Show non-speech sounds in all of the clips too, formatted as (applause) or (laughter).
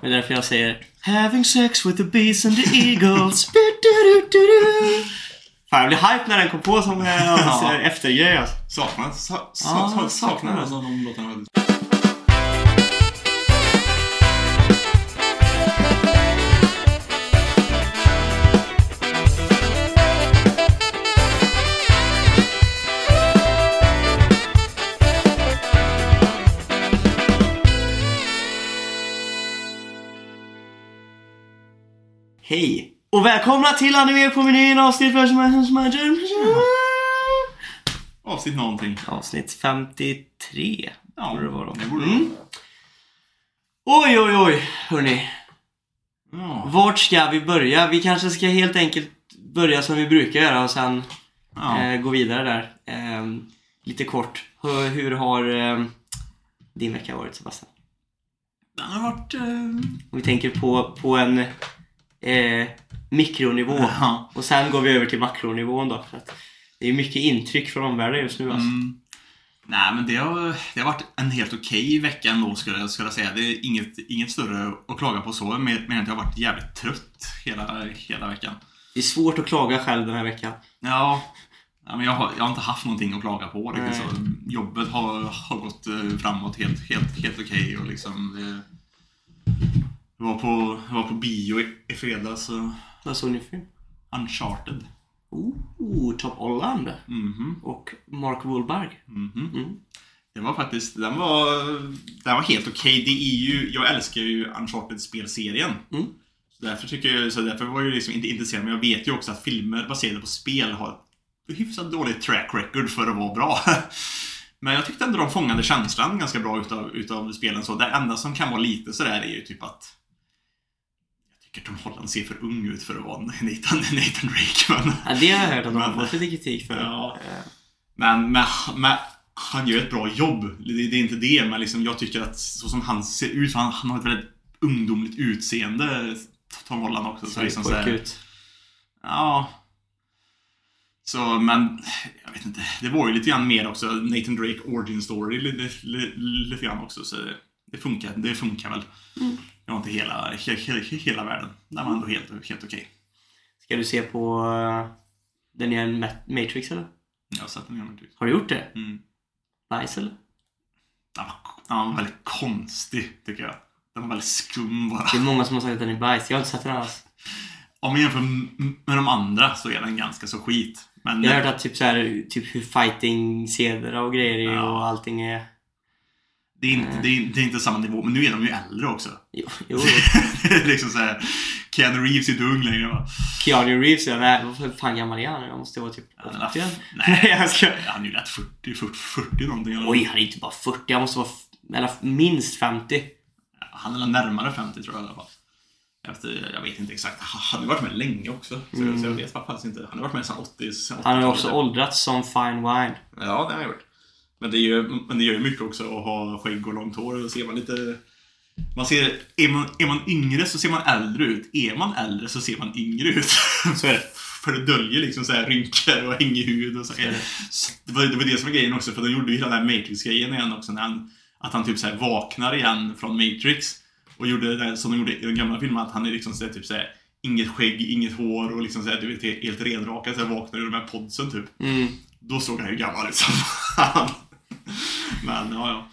Det är därför jag säger Having sex with the bees and the eagles. Du, du, du, du, du. Fan, jag blev hype när den kom på som eh, (laughs) Ja. eftergrej alltså. Saknar, sa, sa, Ja, sa, saknar Hej! Och välkomna till Anime på menyn avsnitt Avsnitt någonting. Avsnitt 53. Ja, Borde det vara då. det borde Mm. Oj, oj, oj, hörni. Ja. Vart ska vi börja? Vi kanske ska helt enkelt börja som vi brukar göra och sen Ja. eh, gå vidare där. Ehm, lite kort. Hur, hur har ehm, din vecka varit Sebastian? Den har varit... Eh... Om vi tänker på, på en eh, mikronivå Ja. och sen går vi över till makronivån då. För att det är mycket intryck från omvärlden just nu alltså. Mm. Nej, men det har, det har varit en helt okej vecka ändå skulle jag, skulle jag säga. Det är inget, inget större att klaga på så, men jag har varit jävligt trött hela, hela veckan. Det är svårt att klaga själv den här veckan. Ja, ja men jag, har, jag har inte haft någonting att klaga på. Liksom, så jobbet har, har gått eh, framåt helt, helt, helt okej. och liksom, det, jag, var på, jag var på bio i, i fredags och Vad såg ni för film? Uncharted. Oh, Top Holland Mhm, och Mark Wahlberg. mhm. Mm. Det var faktiskt, den var, den var helt okej. Det är ju, jag älskar ju Uncharted-spelserien. Mm. Så därför, tycker jag, så därför var jag liksom inte intresserad, men jag vet ju också att filmer baserade på spel har ett hyfsat dåligt track record för att vara bra. (laughs) Men jag tyckte ändå de fångade känslan ganska bra utav, utav spelen. Så det enda som kan vara lite sådär är ju typ att tycker Tom Holland ser för ung ut för att vara (laughs) Nathan, Nathan Drake. Men, Ja, det har jag hört att de har fått lite kritik för. Ja. Eh, Men, men, men han gör ett bra jobb. Det, det är inte det, men liksom, jag tycker att så som han ser ut, han, han har ett väldigt ungdomligt utseende, Tom Holland också. Så Ser liksom så här, ut. ja. Så, men jag vet inte. Det var ju lite grann mer också Nathan Drake origin story lite, lite, lite grann också. Så det funkar, det funkar väl. Mm. Det var inte hela, he, he, hela världen. Den var ändå helt, helt okej. Ska du se på eh, den nya Ma- Matrix eller? Jag har sett den igen. Har du gjort det? Mm. Nice eller? Den var, den var väldigt konstig, tycker jag. Den var väldigt skum bara. Det är många som har sagt att den är bajs. Jag har inte sett den alls. Om man jämför med de andra så är den ganska så skit. Men Jag har hört att typ, så här, typ hur fighting-scener och grejer Ja. och allting är... det, är inte, det, är, det är inte samma nivå. Men nu är de ju äldre också. Jo, jo. (laughs) liksom så här, Keanu Reeves är inte ung längre va? Keanu Reeves, ja, nej, vad fan gammal är han nu? Han måste vara typ 80 Ja, eller? nej. (laughs) Jag ska... Han är ju rätt 40, 40, 40 någonting. eller? Oj, han är inte bara 40. Han måste vara eller minst 50. Han är närmare 50 tror jag i alla fall. Efter, jag vet inte exakt. Han han har varit med länge också. Så, Mm. så jag vet faktiskt inte. Han har varit med sedan 80 sedan Han har ju 80-talet. också åldrats som fine wine. Ja, det har han gjort. Men det, gör, men det gör ju mycket också att ha skägg och långt hår. Ser man lite... Man ser, är, man, är man yngre så ser man äldre ut. Är man äldre så ser man yngre ut. (laughs) Så är det. För det döljer liksom så här rynkor och hängig hud och så. Så det. Var, det var det som var grejen också, för de gjorde ju hela den här Matrix-grejen igen också. När han, att han typ så här vaknar igen från Matrix. Och gjorde det där som de gjorde i den gamla filmen, att han är liksom så här, typ så här, inget skägg, inget hår och liksom så här, du vet, helt- renrakad. Så här, vaknar ur de här podsen typ. Mm. Då såg han ju gammal ut som fan. Men ja, ja.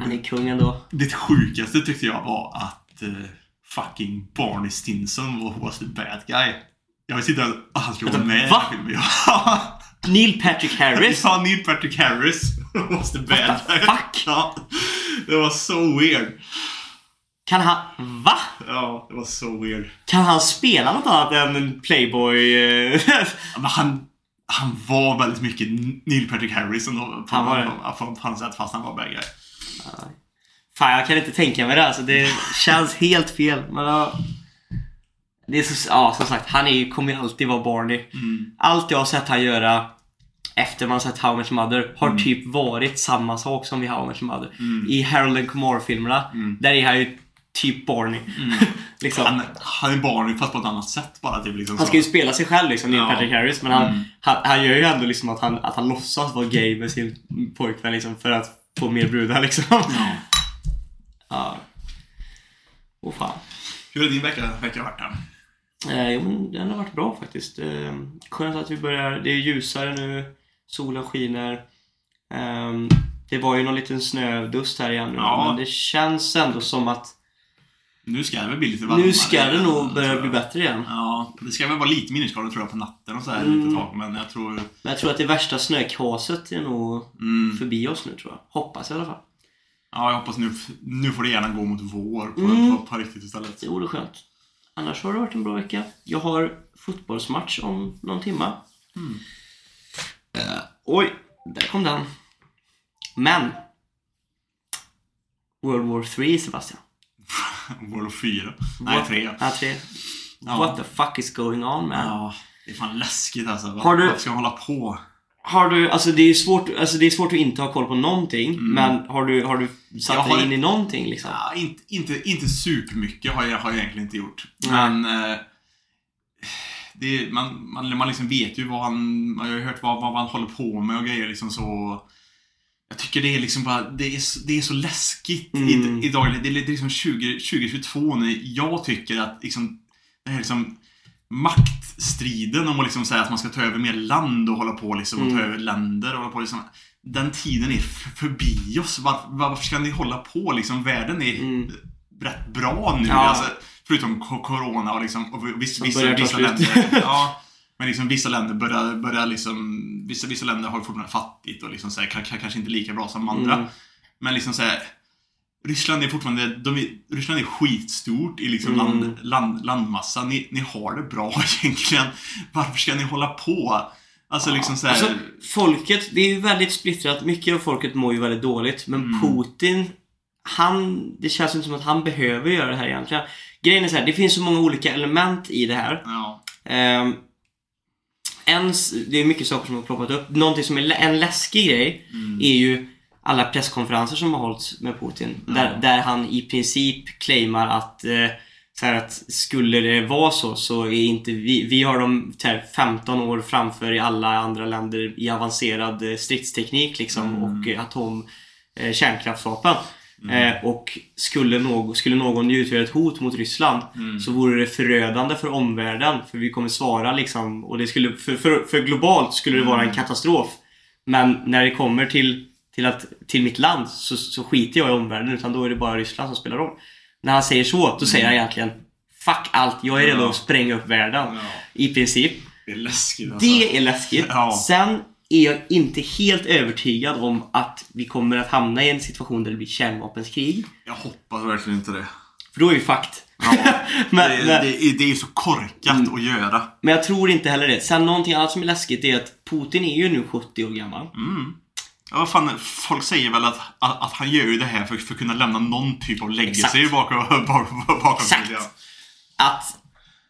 Han är kung ändå. Det sjukaste tyckte jag var att eh, fucking Barney Stinson var was the bad guy. Jag visste inte att han skulle vara med i va? den filmen. (laughs) Neil Patrick Harris. Ja, Neil Patrick Harris (laughs) was the bad guy. fuck? Ja, det var så weird. Kan han... Va? Ja, det var så weird. Kan han spela något annat än en Playboy? eh? Ja, Men han, han var väldigt mycket Neil Patrick Harris ändå, på, Han var det. på, på, på sätt, fast han var bad guy. Fan, jag kan inte tänka mig det. Alltså, det känns helt fel. Men, ja, det är så, ja, som sagt, han är, kommer alltid vara Barney. Mm. Allt jag har sett han göra efter man sett How Your Mother har Mm. typ varit samma sak som i How Your Mother. Mm. I Harold and Kumar-filmerna, Mm. där är han ju typ Barney. (laughs) liksom. Han, han är Barney fast på ett annat sätt bara. Typ, liksom Han ska ju spela sig själv liksom, Neil Ja. Patrick Harris. Men han, Mm. han, han gör ju ändå liksom att han, att han låtsas vara gay med sin pojkvän liksom, för att få mer brudar liksom. Ja. (laughs) Ja. Åh fan. Hur har din vecka, vecka varit då? Eh, jo, men den har varit bra faktiskt. Eh, skönt att vi börjar, det är ljusare nu, solen skiner. Eh, det var ju någon liten snödust här igen nu, Ja. men det känns ändå som att Nu ska det väl bli lite varmare. nu ska det nog börja bli bättre igen. Ja, det ska väl vara lite minusgrader tror jag på natten och så här Mm. lite tag, men jag tror... Men jag tror att det värsta snökaset är nog Mm, förbi oss nu tror jag. Hoppas i alla fall. ja, jag hoppas nu, nu får det gärna gå mot vår på, Mm. på, på riktigt istället. Det vore skönt. Annars har det varit en bra vecka. Jag har fotbollsmatch om någon timma. Mm. Eh, oj, där kom den. Men. World War 3 Sebastian. (laughs) World of 4. Nej, What- 3. Ja. What the fuck is going on man? Ja, det är fan läskigt alltså. Har du- Varför ska man hålla på? Har du, alltså det är svårt, alltså det är svårt att inte ha koll på någonting. Mm. Men har du, har du satt Jag dig in i någonting liksom? Ja, inte, inte, inte supermycket har jag, har jag egentligen inte gjort. Men... Eh, det, man, man, man liksom vet ju vad han... Man har hört vad, vad han håller på med och grejer liksom så... Jag tycker det är liksom bara... Det är, så- det är så läskigt Mm. i, idag. Det är, liksom 20, 2022 när jag tycker att liksom... Det här liksom maktstriden om att liksom säga att man ska ta över mer land och hålla på liksom och ta Mm. över länder och hålla på liksom. Den tiden är förbi oss. Var, varför ska ni hålla på liksom? Världen är Mm. rätt bra nu. Ja. Alltså, förutom Corona och liksom, och vissa, vissa länder. (laughs) Ja, men liksom vissa länder börjar, börjar liksom, vissa, vissa länder har fortfarande fattigt och liksom så här, kanske inte lika bra som andra. Mm. Men liksom så här, Ryssland är fortfarande, de är, Ryssland är skitstort i liksom Mm. land, land, landmassa. Ni, ni har det bra (laughs) egentligen. Varför ska ni hålla på? Alltså liksom så här, Alltså, folket, det är ju väldigt splittrat. Mycket av folket mår ju väldigt dåligt. Men Mm. Putin, han, det känns inte som att han behöver göra det här egentligen. Grejen är så här, det finns så många olika element i det här. ja. Ehm, en, det är mycket saker som har ploppat upp. Någonting som är en läskig grej Mm. är ju alla presskonferenser som har hållits med Putin. Ja. Där, där han i princip claimar att, eh, så att skulle det vara så så är inte vi, vi har de så här, 15 år framför i alla andra länder i avancerad eh, stridsteknik liksom Mm. och atom eh, kärnkraftsvapen. Mm. Eh, och skulle, någon, skulle någon utgöra ett hot mot Ryssland Mm. så vore det förödande för omvärlden. För vi kommer svara liksom och det skulle, för, för, för globalt skulle det vara en Mm. katastrof. Men när det kommer till, till, att, till mitt land så, så skiter jag i omvärlden utan då är det bara Ryssland som spelar roll. När han säger så, då säger han egentligen Fuck allt, jag är redo Ja. att spränga upp världen. Ja, I princip. det är läskigt alltså. Det är läskigt. Ja. Sen är jag inte helt övertygad om att vi kommer att hamna i en situation där det blir kärnvapenskrig. Jag hoppas verkligen inte det. För då är vi fucked. Ja, (laughs) men, det, men, det, är, det är ju så korkat Mm. att göra. men jag tror inte heller det. Sen någonting annat som är läskigt är att Putin är ju nu 70 år gammal. Mm. Ja, vad fan, folk säger väl att, att, att han gör ju det här för, för att kunna lämna någon typ av legacy bakom, bakom, bakom Exakt. Ja. Att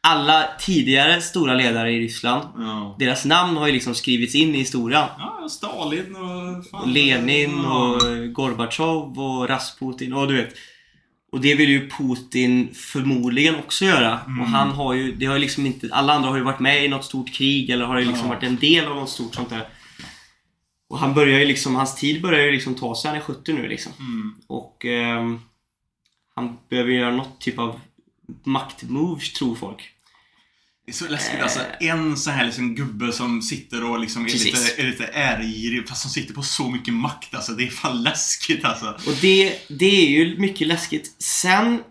alla tidigare stora ledare i Ryssland, Ja. deras namn har ju liksom skrivits in i historien. ja, Stalin och... Fan, Lenin och Gorbatjov och Rasputin och du vet. Och det vill ju Putin förmodligen också göra. Mm. Och han har ju, det har ju liksom inte, alla andra har ju varit med i något stort krig eller har ju liksom Ja. varit en del av något stort sånt där. Och han börjar ju liksom, hans tid börjar ju liksom ta sig, han är 70 nu liksom. Mm. Och ehm, han behöver göra något typ av maktmoves tror folk. Det är så läskigt alltså. En sån här liksom gubbe som sitter och liksom är Precis. lite, är lite äregirig fast som sitter på så mycket makt alltså. Det är fan läskigt alltså. Och det, det är ju mycket läskigt. Sen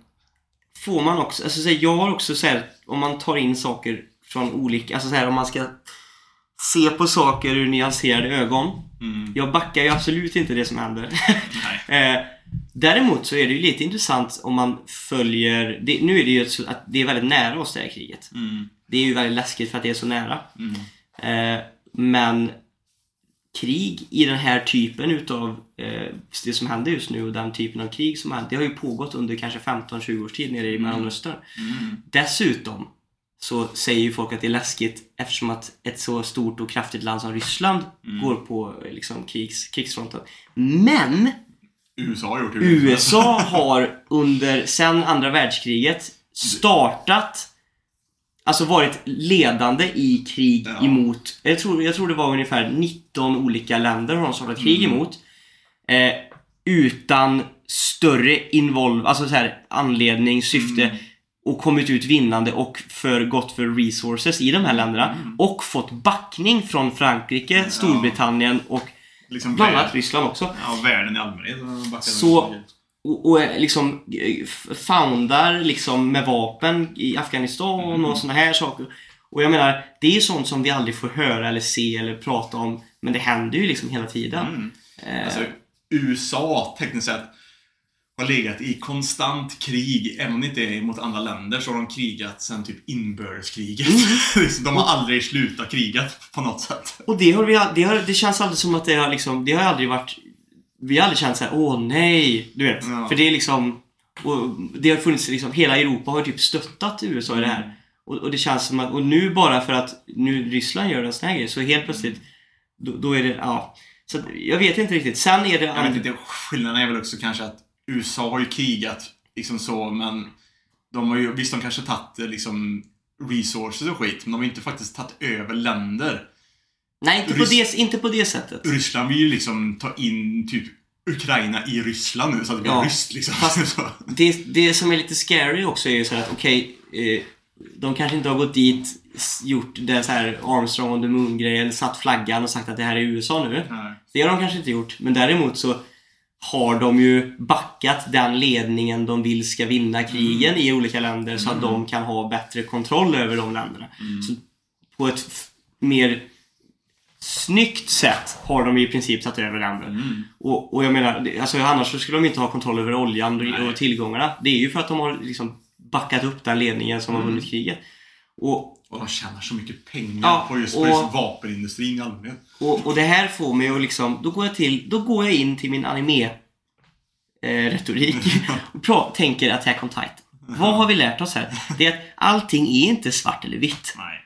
får man också, alltså så här, jag har också så här, om man tar in saker från olika, alltså så här, om man ska se på saker ur nyanserade ögon. Mm. Jag backar ju absolut inte det som händer. (laughs) Eh, däremot så är det ju lite intressant om man följer, det, nu är det ju att det är väldigt nära oss det här kriget. Mm. Det är ju väldigt läskigt för att det är så nära. Mm. Eh, men krig i den här typen utav eh, det som händer just nu och den typen av krig som händer, det har ju pågått under kanske 15-20 års tid nere i Mm. Mellanöstern. Mm. Dessutom så säger ju folk att det är läskigt eftersom att ett så stort och kraftigt land som Ryssland Mm. går på eh, liksom, krigs, krigsfronten. Men USA har gjort det. USA (laughs) har under, sen andra världskriget startat Alltså varit ledande i krig Ja. emot, jag tror, jag tror det var ungefär 19 olika länder har de startat krig Mm. emot. Eh, utan större involv, alltså så här anledning, syfte Mm. och kommit ut vinnande och för gått för resources i de här länderna Mm. och fått backning från Frankrike, Storbritannien och Liksom bland annat Ryssland också. ja, världen i allmänhet. Så-. Och, och är liksom eh, foundar liksom med vapen i Afghanistan Mm. och såna här saker. Och jag menar, det är ju sånt som vi aldrig får höra eller se eller prata om. Men det händer ju liksom hela tiden. Mm. Eh, Alltså, USA tekniskt sett har legat i konstant krig, även om det inte är mot andra länder, så har de krigat sedan typ inbördeskriget. Mm. (laughs) de har aldrig slutat krigat på något sätt. Och det har vi det, har, det känns aldrig som att det har liksom, det har aldrig varit Vi har aldrig känt såhär, åh nej, du vet. Ja. För det är liksom och det har funnits liksom, hela Europa har typ stöttat USA i det här. Och, och det känns som att, och nu bara för att nu Ryssland gör en sån här grej så helt plötsligt då, då är det, ja. Så jag vet inte riktigt. Sen är det Jag vet inte, skillnaden är väl också kanske att USA har ju krigat liksom så, men de har ju, visst de kanske tagit liksom resources och skit, men de har inte faktiskt tagit över länder. Nej, inte på, Rys- det, inte på det sättet. Ryssland vill ju liksom ta in typ Ukraina i Ryssland nu, så att det blir Ja. ryskt liksom. (laughs) Det, det som är lite scary också är ju så att okej, eh, de kanske inte har gått dit, gjort det så här Armstrong on the Moon-grejen, satt flaggan och sagt att det här är USA nu. Nej. Det har de kanske inte gjort, men däremot så har de ju backat den ledningen de vill ska vinna krigen i olika länder så att de kan ha bättre kontroll över de länderna. Så på ett mer snyggt sätt har de i princip tagit över länder. Mm. Och, och jag menar, alltså annars så skulle de inte ha kontroll över oljan Nej. och tillgångarna. Det är ju för att de har liksom backat upp den ledningen som har Mm. vunnit kriget. Och, Och de tjänar så mycket pengar Ja, på just, och- på just vapenindustrin i allmänhet. Och, och det här får mig att liksom, då går jag till, då går jag in till min anime eh, (laughs) och pra, tänker Attack on Titan. Vad har vi lärt oss här? Det är att allting är inte svart eller vitt. Nej.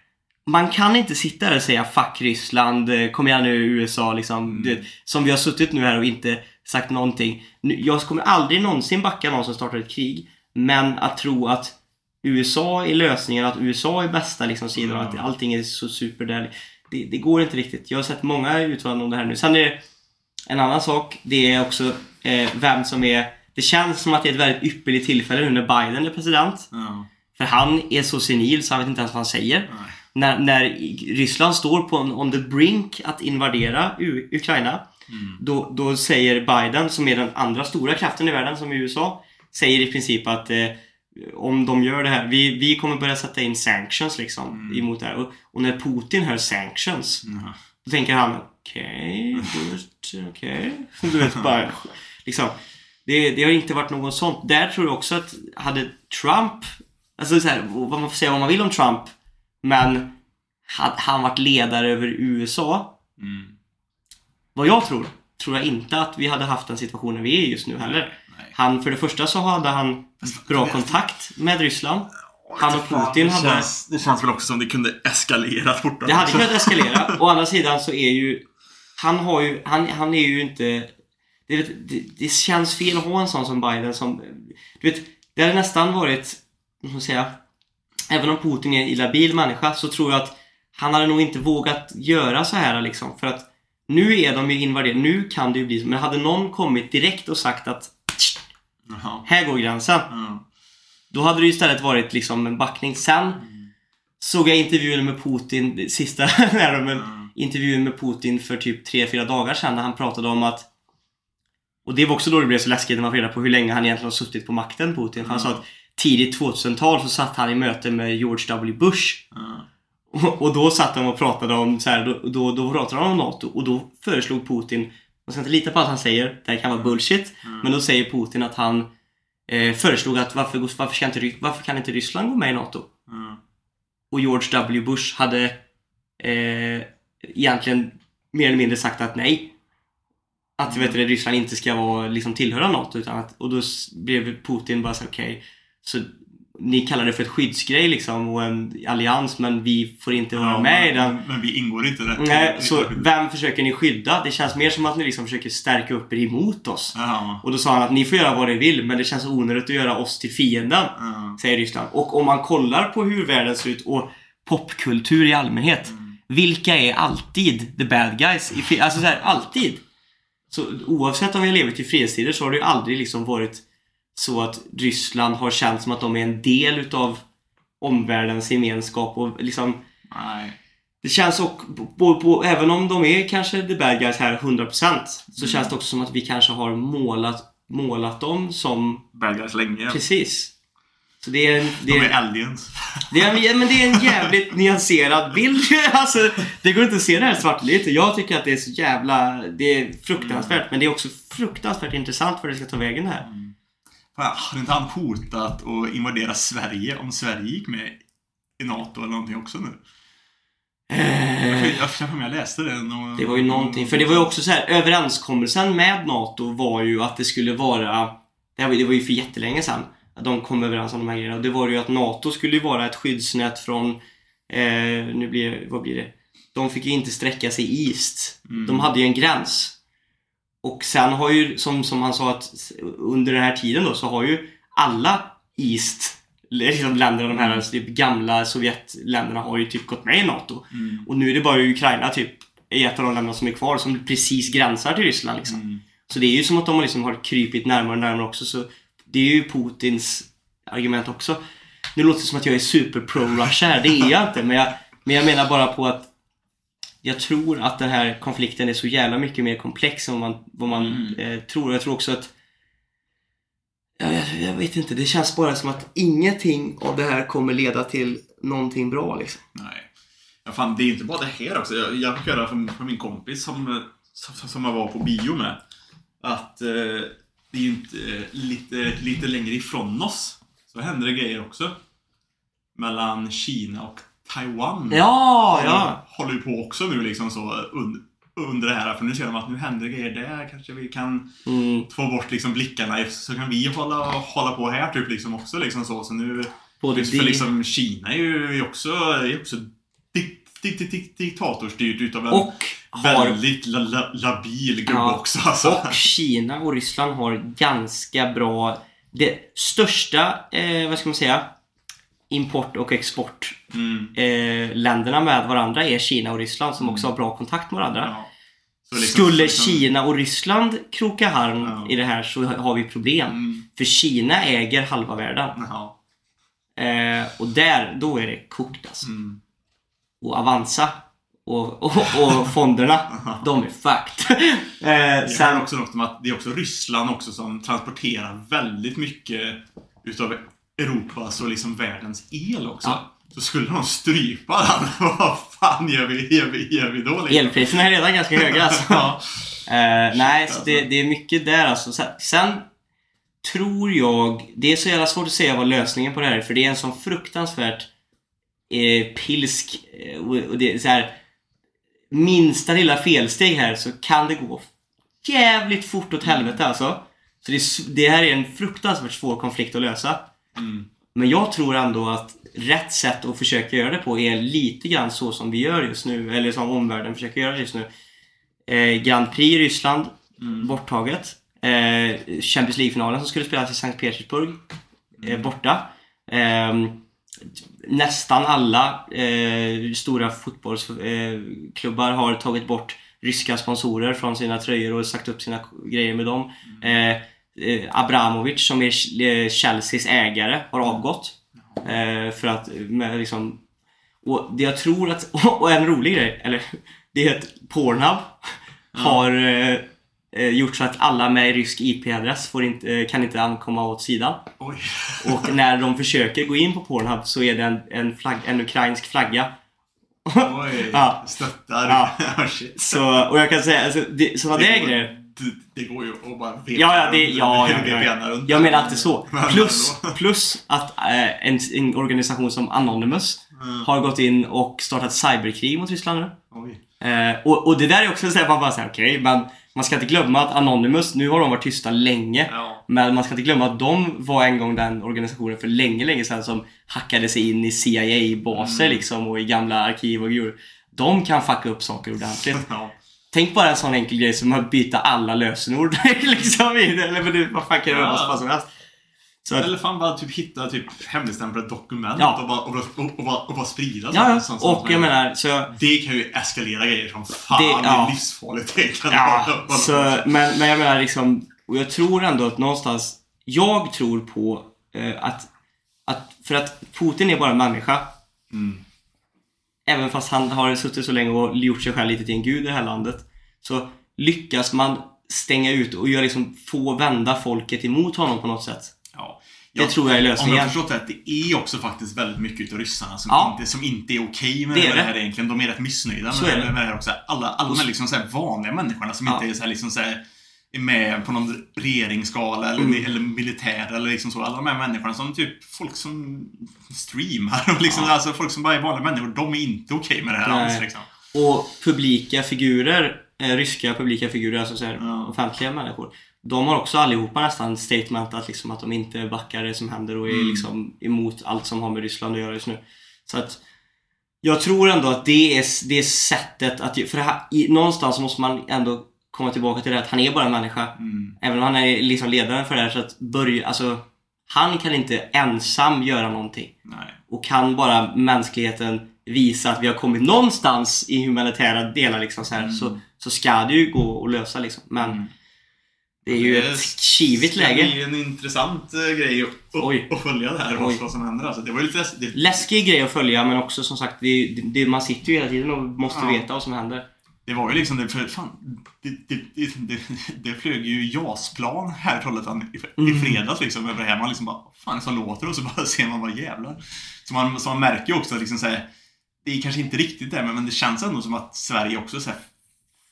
Man kan inte sitta där och säga 'fuck Ryssland, eh, kom igen nu USA' liksom. Mm. Det, som vi har suttit nu här och inte sagt någonting. Jag kommer aldrig någonsin backa någon som startar ett krig. Men att tro att USA är lösningen, att USA är bästa liksom sidan och att allting är så super där. Det, det går inte riktigt. Jag har sett många uttalanden om det här nu. Sen är det en annan sak. Det är också eh, vem som är... Det känns som att det är ett väldigt ypperligt tillfälle nu när Biden är president. Ja. För han är så senil så han vet inte ens vad han säger Nej. när, när Ryssland står på en, on the brink att invadera U- Ukraina Mm. då, då säger Biden, som är den andra stora kraften i världen som är USA säger i princip att eh, om de gör det här, vi, vi kommer börja sätta in sanctions liksom Mm. emot det här. Och, och när Putin hör sanctions Ja. då tänker han okej, okay, okej. (laughs) Du vet bara, liksom. Det, det har inte varit något sånt. Där tror jag också att hade Trump, alltså så här, vad man får säga vad man vill om Trump, men hade han varit ledare över USA, Mm. vad jag tror, tror jag inte att vi hade haft den situationen vi är just nu heller. Han, för det första så hade han bra kontakt med Ryssland. Han och Putin det hade... Känns, det känns väl också som det kunde eskalera fortare. Det hade kunnat eskalera. Å andra sidan så är ju... Han har ju... Han, han är ju inte... Det, det, det känns fel att ha en sån som Biden som... Du vet, det hade nästan varit... Vad ska man säga? Även om Putin är en illabil människa så tror jag att han hade nog inte vågat göra så här liksom. För att nu är de ju invaderade. Nu kan det ju bli så. Men hade någon kommit direkt och sagt att Jaha. här går gränsen. Ja. Då hade det istället varit liksom en backning. Sen såg jag intervjun med Putin, sista (laughs) där, men Ja. intervjun med Putin för typ 3-4 dagar sedan när han pratade om att och det var också då det blev så läskigt när man fick reda på hur länge han egentligen har suttit på makten, Putin. För han sa Mm. att tidigt 2000-tal så satt han i möte med George W. Bush. Och, och då satt de och pratade om så här, då, då, då pratade de om NATO och då föreslog Putin, man ska inte lita på allt han säger, det här kan vara bullshit. Mm. Men då säger Putin att han eh, föreslog att varför, varför, ska inte, varför kan inte Ryssland gå med i NATO? Ja. Och George W. Bush hade eh, egentligen mer eller mindre sagt att nej. Att vet du, Ryssland inte ska vara, liksom, tillhöra NATO. Utan att, och då blev Putin bara så okej. så ni kallar det för ett skyddsgrej liksom och en allians men vi får inte vara Ja, med i den. men vi ingår inte där. Nej, så vem försöker ni skydda? Det känns mer som att ni liksom försöker stärka upp er emot oss. Ja. Och då sa han att ni får göra vad ni vill men det känns onödigt att göra oss till fienden. Ja. Säger Ryssland. Och om man kollar på hur världen ser ut och popkultur i allmänhet. Vilka är alltid the bad guys? Alltså så här, alltid. Så oavsett om vi har levt i fredstider så har det ju aldrig liksom varit så att Ryssland har känt som att de är en del utav omvärldens gemenskap och liksom Nej. det känns också, på, på, även om de är kanske the bad guys här 100% så Mm. känns det också som att vi kanske har målat, målat dem som Bad guys länge. precis. Så det är, en- det De är, är aliens. (laughs) det är, en- men det är en jävligt nyanserad bild. (laughs) Alltså, det går inte att se det här svartvitt. Jag tycker att det är så jävla... Det är fruktansvärt, men det är också fruktansvärt intressant för det ska ta vägen här. Fan, Hade inte han hotat att invadera Sverige om Sverige gick med i NATO eller någonting också nu? Jag för mig jag läste det. Någon, Det var ju någonting, för det var ju också så här överenskommelsen med NATO var ju att det skulle vara Det, var, det var ju för jättelänge sedan att de kom överens om de här grejerna och det var ju att NATO skulle vara ett skyddsnät från eh, Nu blir vad blir det? De fick ju inte sträcka sig east. Mm. De hade ju en gräns. Och sen har ju, som, som han sa att under den här tiden då så har ju alla east liksom länderna, de här typ gamla Sovjetländerna har ju typ gått med i NATO. Mm. Och nu är det bara Ukraina typ, är ett av de länderna som är kvar som precis gränsar till Ryssland liksom. Mm. Så det är ju som att de liksom har krypit närmare och närmare också så det är ju Putins argument också. Nu låter det som att jag är super pro-Russia här, det är jag inte men jag, men jag menar bara på att jag tror att den här konflikten är så jävla mycket mer komplex än vad man, vad man Mm. eh, tror. Jag tror också att Ja, jag, jag vet inte, det känns bara som att ingenting av det här kommer leda till någonting bra liksom. Nej. Ja, fan, det är inte bara det här också. Jag, jag fick höra från, från min kompis som, som, som jag var på bio med. Att eh, det är inte eh, lite, lite längre ifrån oss. Så händer det grejer också. Mellan Kina och Taiwan. Ja, ja. Håller ju på också nu liksom så under, under det här. För nu ser de att nu händer grejer där. Kanske vi kan Mm, få bort liksom blickarna. Så kan vi hålla, hålla på här typ liksom också. Liksom så. så nu, både för liksom Kina är ju också, är också dik, dik, dik, dik, diktatorstyrt utav en och har väldigt la, la, labil gubbe Ja, också. Alltså. Och Kina och Ryssland har ganska bra... Det största, eh, vad ska man säga, import och export Mm, eh, länderna med varandra är Kina och Ryssland som också har bra kontakt med varandra. ja. Liksom- Skulle liksom- Kina och Ryssland kroka arm Ja. i det här så har vi problem. Mm, För Kina äger halva världen. ja. Eh, och där, då är det kokt alltså. Mm. Och Avanza och, och, och fonderna, (laughs) de är fucked. (laughs) eh, sen, också något om att det är också Ryssland också som transporterar väldigt mycket utav Europas och liksom världens el också. Ja. Så skulle de strypa den, (laughs) vad fan gör vi, gör vi, gör vi då? Liksom? Elpriserna är redan ganska höga alltså. (laughs) Eh, nej, så det, det är mycket där alltså. Sen, sen tror jag, det är så jävla svårt att säga vad lösningen på det här är för det är en sån fruktansvärt eh, pilsk eh, och, det är så här minsta lilla felsteg här så kan det gå jävligt fort åt helvete alltså. Så det, det här är en fruktansvärt svår konflikt att lösa. Mm. Men jag tror ändå att rätt sätt att försöka göra det på är lite grann så som vi gör just nu, eller som omvärlden försöker göra just nu. Eh, Grand Prix i Ryssland, Mm. borttaget. Eh, Champions League-finalen som skulle spelas i Sankt Petersburg, eh, borta. Eh, nästan alla eh, stora fotbollsklubbar eh, har tagit bort ryska sponsorer från sina tröjor och sagt upp sina grejer med dem. Eh, eh, Abramovic som är eh, Chelseas ägare har avgått. Eh, för att med liksom och det jag tror att, (laughs) och en rolig grej, eller det är att Pornhub har eh, eh, gjort så att alla med rysk IP-adress får inte, eh, kan inte ankomma åt sidan. Oj. (laughs) Och när de försöker gå in på Pornhub så är det en, en, flagg, en ukrainsk flagga. Oj. (laughs) Ja. Stöttar. Ja. Shit. Så, och jag kan säga, alltså, det, sådana där grejer. Det, går ju att bara veta Ja, ja, det, ja, ja, ja, ja. Jag menar inte så. (laughs) Plus, plus att eh, en, en organisation som Anonymous Mm. har gått in och startat cyberkrig mot Ryssland nu. Eh, och, och det där är också så här, man bara säger okej, men man ska inte glömma att Anonymous, nu har de varit tysta länge. Ja. Men man ska inte glömma att de var en gång den organisationen för länge, länge sedan som hackade sig in i CIA-baser Mm. liksom och i gamla arkiv och grejer. De kan fucka upp saker ordentligt. (laughs) Ja. Tänk bara en sån enkel grej som att byta alla lösenord (laughs) liksom. Eller vad fan kan det vara Ja. vad som helst. Så att, Eller fan bara typ hitta typ hemligstämplade dokument Ja. och, bara, och, bara, och, bara, och bara sprida ja, ja. sånt- och jag menar, så jag, Det kan ju eskalera grejer som fan. Det- Det, är livsfarligt. Ja, (laughs) så, men, men jag menar liksom, och jag tror ändå att någonstans, jag tror på eh, att, att, för att Putin är bara en människa, Mm. Även fast han har suttit så länge och gjort sig själv lite till en gud i det här landet, så lyckas man stänga ut och göra liksom få vända folket emot honom på något sätt. Ja. Det tror jag är Om jag lösningen. har förstått rätt, det är också faktiskt väldigt mycket utav ryssarna som, Ja. inte, som inte är okej med Det är det här egentligen. De är rätt missnöjda med, är det. med det här också. Alla, alla liksom så här vanliga människorna som Ja. inte är, så liksom så här, är med på någon regeringsskala eller, Mm. eller militär eller liksom så. Alla de här människorna som typ folk som streamar och liksom, Ja. alltså folk som bara är vanliga människor. De är inte okej med det här Nej. alls liksom. Och publika figurer, eh, ryska publika figurer, alltså så här, Ja. offentliga människor. De har också allihopa nästan statementat liksom att de inte backar det som händer och är Mm. liksom emot allt som har med Ryssland att göra just nu. Så att jag tror ändå att det är, det är sättet att... För det här, i, någonstans måste man ändå komma tillbaka till det att han är bara en människa. Mm. Även om han är liksom ledaren för det här så att börja, alltså han kan inte ensam göra någonting. Nej. Och kan bara mänskligheten visa att vi har kommit någonstans i humanitära delar liksom så, här, Mm. så, så ska det ju gå att lösa liksom. Men Mm. det är ju Det ett kivigt läge. Det är en intressant eh, grej att, att, följa det här och vad som händer. Alltså, det var ju lite läskigt. Läskig grej att följa men också som sagt, det, det, man sitter ju hela tiden och måste Ja. veta vad som händer. Det var ju liksom det, för fan, det, det, det, det, flög ju JAS-plan här i Trollhättan i, i Mm. fredags liksom över det här. Man liksom bara, vad fan det som låter? Och så bara (laughs) ser man bara jävlar. Så man, så man märker ju också att liksom så här, det är kanske inte riktigt det, men, det känns ändå som att Sverige också så här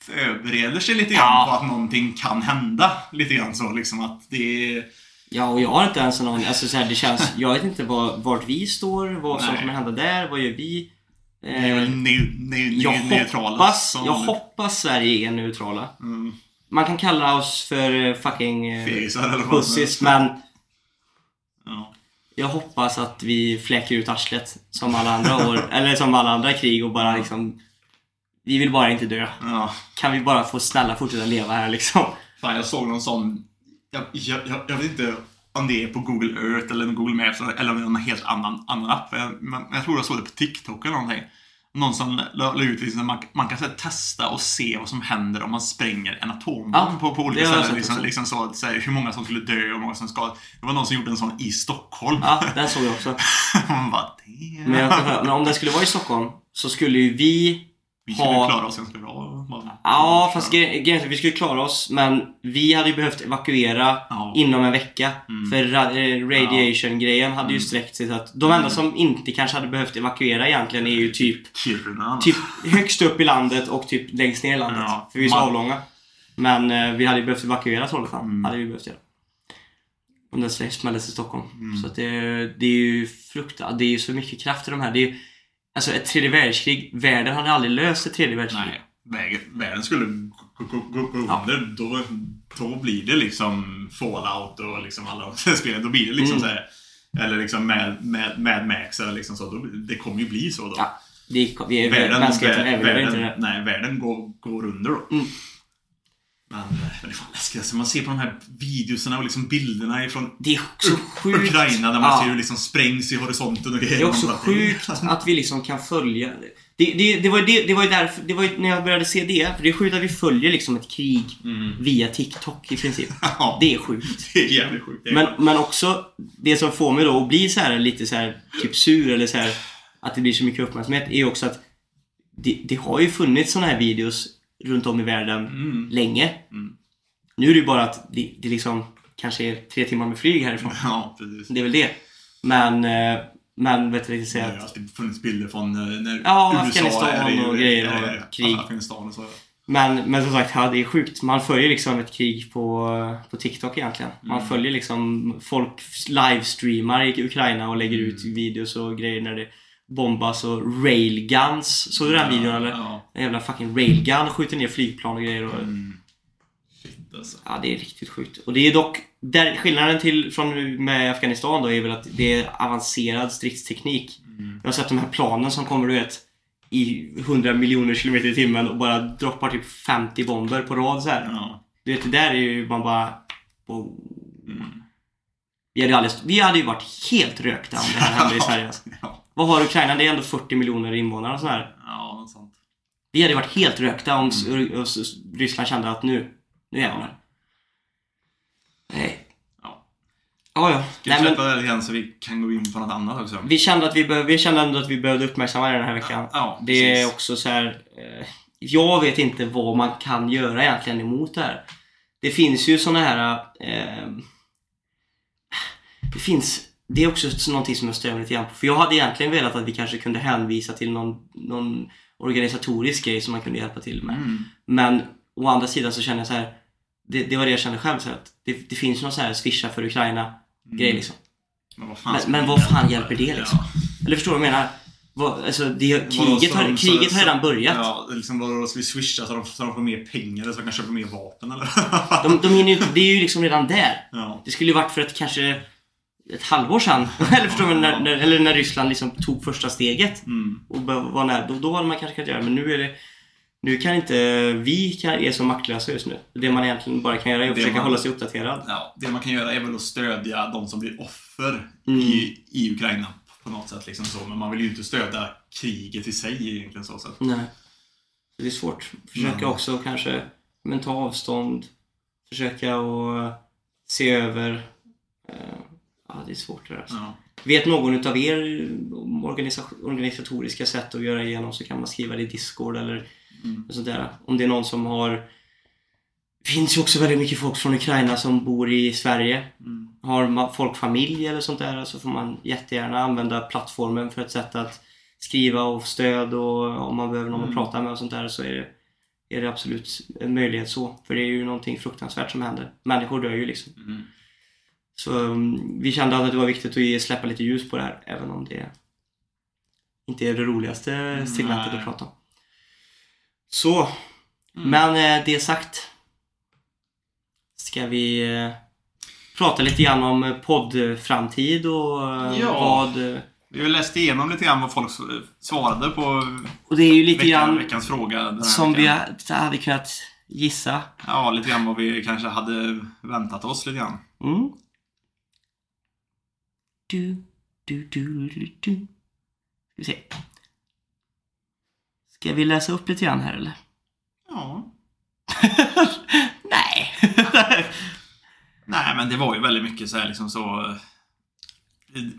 förbereder sig lite grann Ja. på att någonting kan hända. Lite grann så liksom att det är... Ja, och jag har inte ens en aning. Alltså, så här, det känns, jag vet inte var, vart vi står, vad som kommer hända där, vad gör vi? Det är väl Eh, neu, neu, jag, neu, neutrala hoppas, jag hoppas Sverige är neutrala. Mm, Man kan kalla oss för eh, fucking eh, helst. men Ja. Jag hoppas att vi fläker ut arslet som alla andra år, (laughs) eller som alla andra krig och bara liksom Vi vill bara inte dö. Ja. Kan vi bara få snälla fortsätta leva här liksom? Fan, jag såg någon sån... Jag, jag, jag, jag vet inte om det är på Google Earth eller Google Maps eller om det är någon helt annan, annan app. Jag, men jag tror jag såg det på TikTok eller någonting. Någon som la, ut liksom, man, man kan så här, testa och se vad som händer om man spränger en atombomb Ja, på, på olika ställen. Liksom, liksom så, så här, hur många som skulle dö och hur många som ska... Det var någon som gjorde en sån i Stockholm. Ja, den såg jag också. man bara, damn. Men, jag, men om det skulle vara i Stockholm så skulle ju vi Vi skulle ha- klara oss ganska bra. Man- Ja, fast gre- grejen är att vi skulle klara oss men vi hade ju behövt evakuera Ja. inom en vecka. Mm. För eh, radiation-grejen hade ju Mm. sträckt sig så att de enda som inte kanske hade behövt evakuera egentligen är ju typ Kiruna. Typ högst upp i landet och typ längst ner i landet. Ja. För vi är så avlånga. Men eh, vi hade ju behövt evakuera Trollhättan. Mm. Hade vi behövt göra. Om det smälldes i Stockholm. Mm. Så att det, det är ju fruktansvärt. Det är ju så mycket kraft i de här. Det är alltså ett tredje världskrig. Världen hade aldrig löst ett tredje världskrig. Nej, vägen, världen skulle gå, gå Ja. under. Då, då blir det liksom Fallout och liksom alla de spelen. Då blir det liksom Mm. så här, Eller liksom med, med, med Max eller liksom så. Då, det kommer ju bli så då. Ja, Vi, vi, mänskligheten vär- överlever inte det. världen, nej, världen går, går under då. Mm. Men det är fan läskigt. Alltså, man ser på de här videorna och liksom bilderna ifrån Det är så sjukt. Ukraina där man Ja. ser hur det liksom sprängs i horisonten och grejer. Det är också sjukt att vi liksom kan följa det. Det, det, var, det, det var ju därför, det var ju när jag började se det, för det är sjukt att vi följer liksom ett krig Mm. via TikTok i princip. (laughs) Ja, Det är sjukt. (laughs) det är jävligt sjukt. Är Men, men också det som får mig då att bli så här lite så här typ sur eller så här att det blir så mycket uppmärksamhet är också att det, det har ju funnits såna här videos runt om i världen Mm. länge. Mm. Nu är det ju bara att det, det liksom kanske är tre timmar med flyg härifrån. Ja, precis. Det är väl det. Men, eh, men vet du Det säga har ju att alltid funnits bilder från eh, när Ja, USA Afghanistan är i- och grejer och är- krig. Afghanistan och så. Men, men som sagt, ja, det är sjukt. Man följer liksom ett krig på, på TikTok egentligen. Man Mm. följer liksom folk livestreamar i Ukraina och lägger ut Mm. videos och grejer när det bombas och railguns. Såg du den videon eller? Ja. En jävla fucking railgun skjuter ner flygplan och grejer. Och, Mm. Shit alltså. Ja, det är riktigt sjukt. Och det är dock, där, skillnaden till från med Afghanistan då är väl att det är avancerad stridsteknik. Mm. Jag har sett de här planen som kommer du vet i 100 miljoner kilometer i timmen och bara droppar typ 50 bomber på rad så här. Ja. Du vet, det där är ju man bara... Wow. Mm. Vi hade, aldrig, vi hade ju varit helt rökta om det här hände i (laughs) Sverige. Alltså. Ja, Vad har Ukraina? Det är ändå 40 miljoner invånare och sådär. ja något sånt. Vi hade varit helt rökta om s- Ryssland kände att nu, nu jävlar. Nej. Ja. Ja, ja. Ska vi släppa det grann så vi kan gå in på något annat också? vi kände att vi, behöv, vi kände ändå att vi behövde uppmärksamma det den här veckan. Ja, Det är också så här. Eh, jag vet inte vad man kan göra egentligen emot det här. Det finns ju såna här... Eh, det finns... Det är också någonting som jag stör mig lite grann på. För jag hade egentligen velat att vi kanske kunde hänvisa till någon, någon organisatorisk grej som man kunde hjälpa till med. Mm. Men å andra sidan så känner jag så här. Det, det var det jag kände själv. Så här, att det, det finns någon så här swisha för Ukraina grej liksom. Men vad fan, Men, men vad fan hjälper det liksom? Ja. Eller förstår du vad jag menar? Vad, alltså, det, kriget, har, de- kriget har redan börjat. Ja, är liksom vadå, ska vi swisha så de, så de får mer pengar eller så de kan köpa mer vapen eller? De, de hinner ju, det är ju liksom redan där. ja. Det skulle ju varit för ett kanske ett halvår sedan. (laughs) eller förstår du? När, när, eller när Ryssland liksom tog första steget. Mm. Och var nära. Då, då hade man kanske kunnat göra. Men nu är det... Nu kan inte... Vi kan, är så maktlösa just nu. Det man egentligen bara kan göra är att Det försöka man- hålla sig uppdaterad. ja. Det man kan göra är väl att stödja de som blir offer Mm. i, i Ukraina på något sätt. Liksom så. Men man vill ju inte stödja kriget i sig egentligen. Så, att- Nej. Det är svårt. Försöka Mm. också kanske men ta avstånd. Försöka att se över. eh, Ja, det är svårt det där. alltså. Ja. Vet någon utav er organisatoriska sätt att göra igenom så kan man skriva det i Discord eller Mm. sånt där. Om det är någon som har... Det finns ju också väldigt mycket folk från Ukraina som bor i Sverige. Mm. Har folk familj eller sånt där så får man jättegärna använda plattformen för ett sätt att skriva och stöd och om man behöver någon Mm. att prata med och sånt där så är det, är det absolut en möjlighet så. För det är ju någonting fruktansvärt som händer. Människor dör ju liksom. Mm. Så um, vi kände att det var viktigt att släppa lite ljus på det här även om det inte är det roligaste segmentet att prata om. Så, Mm. men eh, det sagt ska vi eh, prata lite grann om eh, poddframtid och Ja. vad... Vi har läst igenom lite grann vad folk svarade på Och det är ju lite veckan, veckans fråga. Som vi veckan. ha- hade kunnat gissa. Ja, lite grann vad vi kanske hade väntat oss lite grann. Mm. Du, du, du, du, du. Ska vi se. Ska vi läsa upp lite grann här eller? Ja. (laughs) Nej. (laughs) Nej, men det var ju väldigt mycket så här liksom så... eh,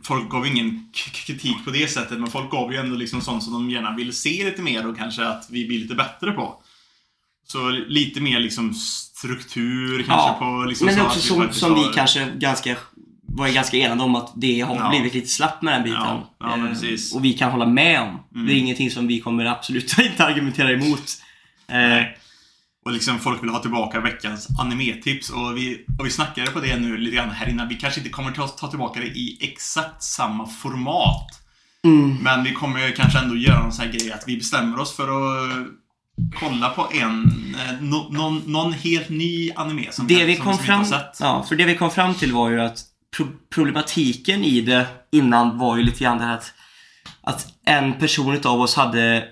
Folk gav ju ingen kritik på det sättet, men folk gav ju ändå liksom sånt som de gärna vill se lite mer och kanske att vi blir lite bättre på. Så lite mer liksom struktur kanske Ja, på liksom Men det är också som, som vi kanske ganska var ju ganska enade om att det har Ja. blivit lite slapp med den biten. Ja, ja, Eh. Och vi kan hålla med om. Mm. Det är ingenting som vi kommer absolut (laughs) inte argumentera emot. Eh. Och liksom folk vill ha tillbaka veckans animetips och vi, och vi snackade på det nu lite grann här innan. Vi kanske inte kommer ta, ta tillbaka det i exakt samma format. mm, Men vi kommer ju kanske ändå göra någon sån här grej att vi bestämmer oss för att kolla på en, eh, no, någon, någon helt ny anime som, det vi som, kom fram, inte har sett. ja, för det vi kom fram till var ju att problematiken i det innan var ju lite grann det här att, att en person utav oss hade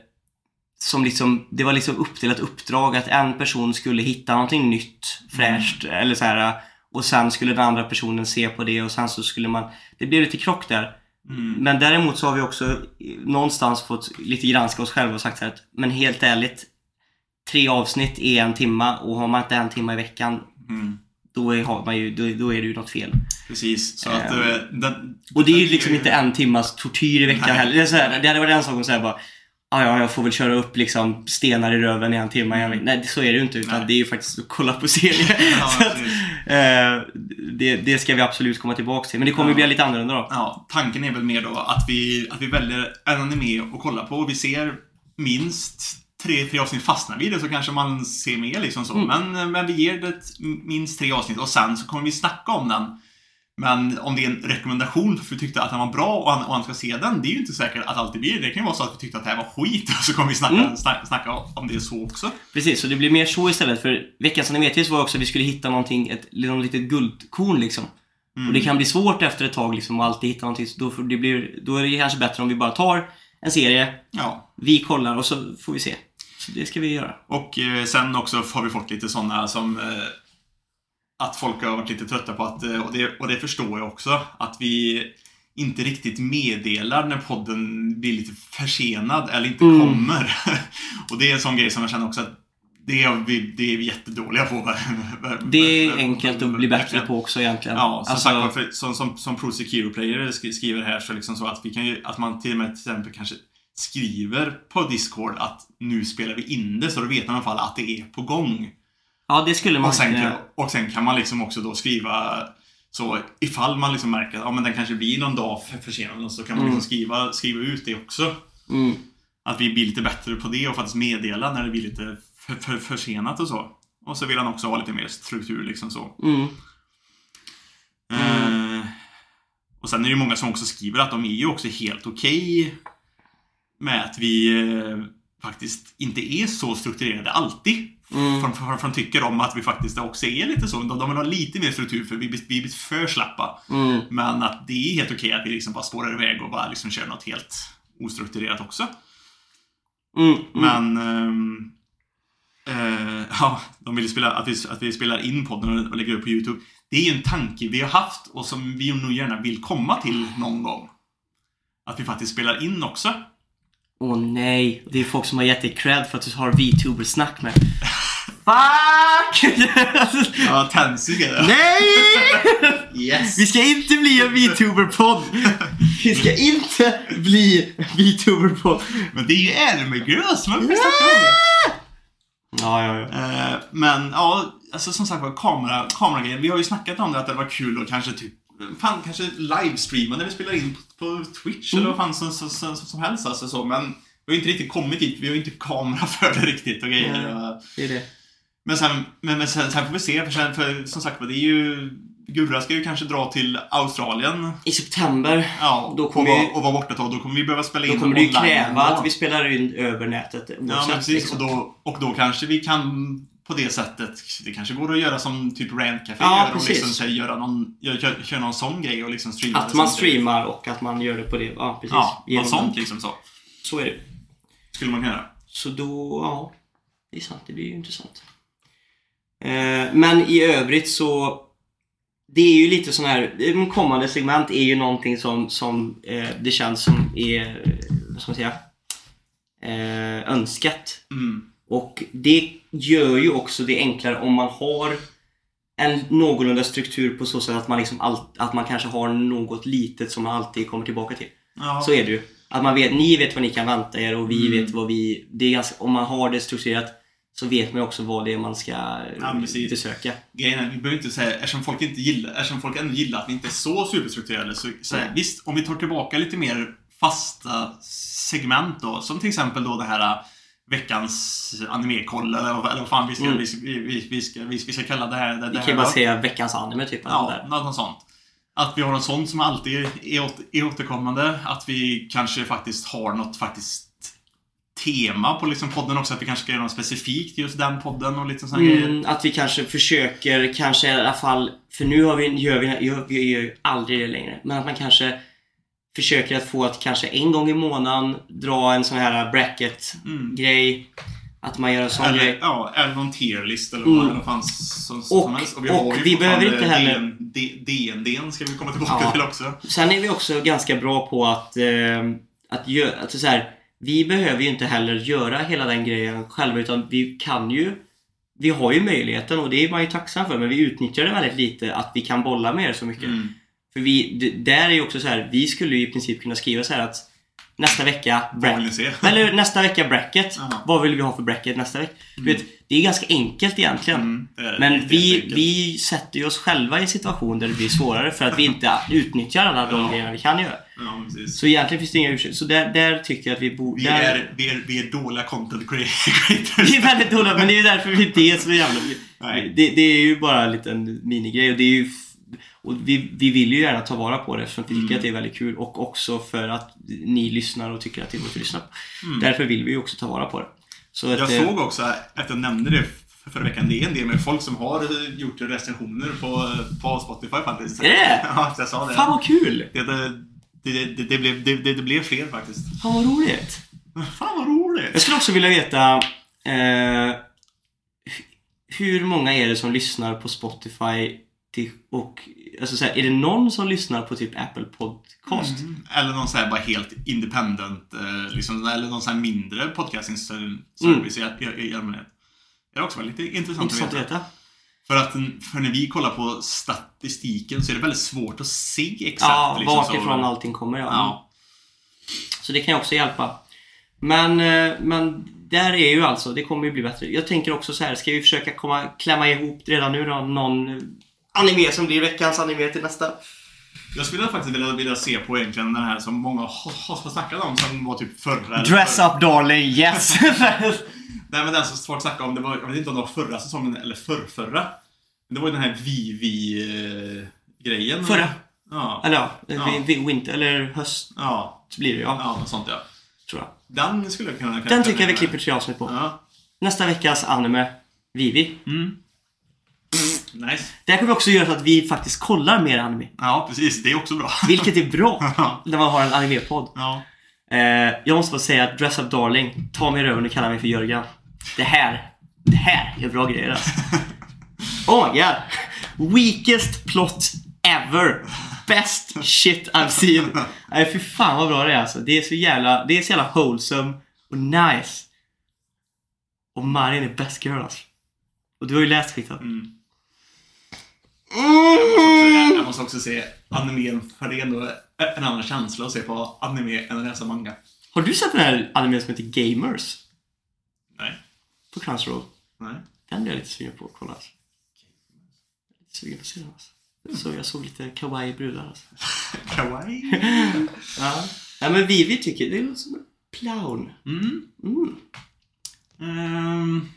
som liksom, det var liksom uppdelat uppdrag att en person skulle hitta någonting nytt, fräscht eller så här och sen skulle den andra personen se på det och sen så skulle man, det blev lite krock där. Mm. Men däremot så har vi också någonstans fått lite granska oss själva och sagt så här att, men helt ärligt, tre avsnitt är en timma och har man inte en timma i veckan Mm. Då är, har man ju, då, då är det ju något fel. Precis, så att eh, den, Och det är ju liksom inte en timmas tortyr i veckan Nej. heller. Det, är så här, det hade varit en sak om säga bara "Ah, ja, jag får väl köra upp liksom stenar i röven i en timme. vecka." Nej, så är det ju inte. Utan Mm. Nej. det är ju faktiskt att kolla på serier. (laughs) Ja, att, eh, det, det ska vi absolut komma tillbaka till. Men det kommer ju Ja. bli lite annorlunda då. Ja, tanken är väl mer då att vi, att vi väljer en anime att kolla på vi ser minst tre, tre avsnitt fastnar vi i det så kanske man ser mer liksom så. Mm. Men, men vi ger det minst tre avsnitt och sen så kommer vi snacka om den. Men om det är en rekommendation för att vi tyckte att den var bra och han, och han ska se den, det är ju inte säkert att alltid blir det. Det kan ju vara så att vi tyckte att det här var skit (laughs) och så kommer vi snacka, Mm. snacka, snacka om det så också. Precis, så det blir mer så istället. För veckans animetips var också att vi skulle hitta någonting, ett någon litet guldkorn liksom. Mm. Och det kan bli svårt efter ett tag liksom att alltid hitta någonting. Så då, det blir, då är det kanske bättre om vi bara tar en serie, Ja. vi kollar och så får vi se. Det ska vi göra. Och eh, sen också har vi fått lite sådana som... Eh, att folk har varit lite trötta på att, eh, och det, och det förstår jag också, att vi inte riktigt meddelar när podden blir lite försenad eller inte Mm. kommer. (laughs) och det är en sån grej som jag känner också att det är vi, det är vi jättedåliga på. Det är enkelt att bli bättre på också egentligen. Ja, som Alltså, sagt som, som, som Pro Secure Player sk- skriver här så liksom så att vi kan ju, att man till och med till exempel kanske skriver på Discord att nu spelar vi in det så då vet man i alla fall att det är på gång. ja, det skulle man Och sen, kunna och sen kan man liksom också då skriva så ifall man liksom märker att ja, men den kanske blir någon dag för försenad så kan man Mm. liksom skriva, skriva ut det också. Mm. Att vi blir lite bättre på det och faktiskt meddela när det blir lite för, för, försenat och så. Och så vill han också ha lite mer struktur liksom så. Mm. Eh, och sen är det ju många som också skriver att de är ju också helt okej med att vi eh, faktiskt inte är så strukturerade alltid. Mm. För, för de tycker om att vi faktiskt också är lite så. De, de vill ha lite mer struktur för vi blir, vi blir för slappa. Mm. Men att det är helt okej att vi liksom bara spårar iväg och bara liksom kör något helt ostrukturerat också. Mm. Mm. Men... ehm, eh, (laughs) ja, de vill spela, att, vi, att vi spelar in podden och, och lägger upp på YouTube. Det är ju en tanke vi har haft och som vi nog gärna vill komma till någon gång. Att vi faktiskt spelar in också. Åh nej, det är folk som har gett dig cred för att du har VTuber-snack med. Fuck! (laughs) Ja, det. nej! Yes! Vi ska inte bli en VTuber-podd! Vi ska inte bli en VTuber-podd! Men det är ju Elmegrös, man det. Ja, ja, ja. Eh, men ja, alltså som sagt var, kamera, kameragrejen. Vi har ju snackat om det att det var kul och kanske typ Fan, kanske livestreama när vi spelar in på, Twitch eller vad fan som, som, som, som helst alltså så. Men vi har inte riktigt kommit dit. Vi har inte kamera (laughs) för det riktigt och grejer. Det är det. Men sen, men, men sen, sen får vi se. För, sen, för som sagt det är ju... Gurra ska ju kanske dra till Australien. I september, Ja, Då och, kommer vi- och vara borta ett tag. Då kommer vi behöva spela in då kommer det ju kräva att vi spelar in över nätet Ja, men precis. liksom. Och då, och då kanske vi kan på det sättet, det kanske går att göra som typ Rantcafé Ja, gör och liksom så här, göra någon, gör, köra någon sån grej och liksom streama Att man streamar och att man gör det på det. Ja, precis. Ja, något sånt liksom så. Så är det. Skulle man kunna göra. Så då, ja. Det är sant, det blir ju intressant. Eh, men i övrigt så det är ju lite sån här, de kommande segment är ju någonting som, som eh, det känns som är, vad ska man säga, eh, önskat. Mm. Och det gör ju också det enklare om man har en någorlunda struktur på så sätt att man liksom all, att man kanske har något litet som man alltid kommer tillbaka till. Ja. Så är det ju. Att man vet, ni vet vad ni kan vänta er och vi Mm. vet vad vi... Det är ganska, om man har det strukturerat så vet man också vad det är man ska Ja, precis. besöka. Grejen är, vi behöver inte säga, eftersom folk inte gillar, eftersom folk ändå gillar att vi inte är så superstrukturerade så, så här, Nej. visst, om vi tar tillbaka lite mer fasta segment då, som till exempel då det här veckans animekoll eller, vad- eller vad fan vi ska, Mm. vi, vi, vi, ska, vi, ska kalla det här. Det, Vi kan ju bara säga veckans anime typ. Ja, där. något sånt. Att vi har något sånt som alltid är, åter, är återkommande. Att vi kanske faktiskt har något faktiskt tema på liksom podden också. Att vi kanske ska göra något specifikt just den podden och lite sådana grejer. Mm, att vi kanske försöker, kanske i alla fall, för nu har vi, gör vi, gör, vi gör ju aldrig det längre, men att man kanske försöker att få att kanske en gång i månaden dra en sån här bracket-grej. Att man gör en sån Eller, grej. ja, eller någon tierlist eller Mm. vad det fanns som, som Och- helst. och har ju vi behöver inte heller- DNDn ska vi komma tillbaka Ja. till också. Sen är vi också ganska bra på att, eh, att göra, att så här, vi behöver ju inte heller göra hela den grejen själva utan vi kan ju vi har ju möjligheten och det är man ju tacksam för men vi utnyttjar det väldigt lite att vi kan bolla med det så mycket. Mm. För vi, där är ju också så här, vi skulle ju i princip kunna skriva så här att nästa vecka bracket, (laughs) eller nästa vecka bracket. Ja. Vad vill vi ha för bracket nästa vecka? Du vet, det är ganska enkelt egentligen. Mm, det Men vi, jätteenkelt. vi sätter ju oss själva i en situation där det blir svårare för att vi inte (laughs) utnyttjar alla de Ja. grejerna vi kan göra. Ja. Så egentligen finns det inga ursäkter. Så där, där tycker jag att vi borde... Vi där- är, vi, är, vi är dåliga content (laughs) creators. Vi är väldigt dåliga, men det är ju därför vi inte är så jävla... Nej. Det, det är ju bara en liten minigrej och det är ju... Och vi, vi vill ju gärna ta vara på det eftersom vi tycker Mm. att det är väldigt kul och också för att ni lyssnar och tycker att det är roligt att lyssna på. Mm. Därför vill vi ju också ta vara på det. Så att, Jag eh, såg också, efter att jag nämnde det förra veckan, det är en del med folk som har gjort recensioner på, på Spotify faktiskt. Är det? (laughs) Ja, jag sa det. Fan vad kul! Det, det, det, det, blev, det blev fler faktiskt. Fan vad roligt! Fan vad roligt! Jag skulle också vilja veta eh, hur många är det som lyssnar på Spotify till, och alltså så här, är det någon som lyssnar på typ Apple Podcast? Mm. Eller någon så här bara helt independent, eh, liksom, eller någon så här mindre podcasting service i, i, i allmänhet. Det är också väldigt intressant, Intressant att att veta. För att för när vi kollar på statistiken så är det väldigt svårt att se exakt. Ja, liksom, vart så- ifrån allting kommer ja. Ja. Så det kan ju också hjälpa. Men, eh, men där är ju alltså, det kommer ju bli bättre. Jag tänker också så här, ska vi försöka komma, klämma ihop redan nu då någon anime som blir veckans anime till nästa? Jag skulle faktiskt vilja, vilja se på egentligen den här som många har, har snackat om som var typ förra. Dress förra. up darling, yes! (laughs) Nej men den som folk snackade om, det var, jag vet inte om det var förra säsongen eller förrförra. Men det var ju den här Vivi-grejen. Förra. Ja. eller ja, Ja. winter eller höst Ja. blir det ja, Ja, något sånt ja. tror jag. Den skulle jag kunna... Den tycker jag vi klipper tre avsnitt på. Ja. Nästa veckas anime, Vivi. Mm. Nice. Det här kommer också göra så att vi faktiskt kollar mer anime. Ja, precis. Det är också bra. Vilket är bra (laughs) när man har en anime-podd. Ja. Eh, jag måste bara säga att Dress Up Darling, ta mig i röven och kalla mig för Jörgen. Det här, det här är bra grejer alltså. (laughs) Oh my god! Weakest plot ever! Best shit I've seen! Nej fy fan vad bra det är alltså. Det är så jävla, det är så jävla wholesome och nice. Och Marin är best girl alltså. Och du har ju läst skiten. Mm. Jag, måste också, Mm. jag måste också se animen för det är ändå en annan känsla att se på anime än att läsa manga. Har du sett den här animen som heter Gamers? Nej. På Crunchyroll? Nej. Den är jag lite sugen på att kolla alltså. Lite sugen på att se den alltså. Så jag såg lite (laughs) kawaii brudar alltså. Kawaii. Ja. ja men Vivi tycker det låter som en clown. Mm. Mm. Ehm.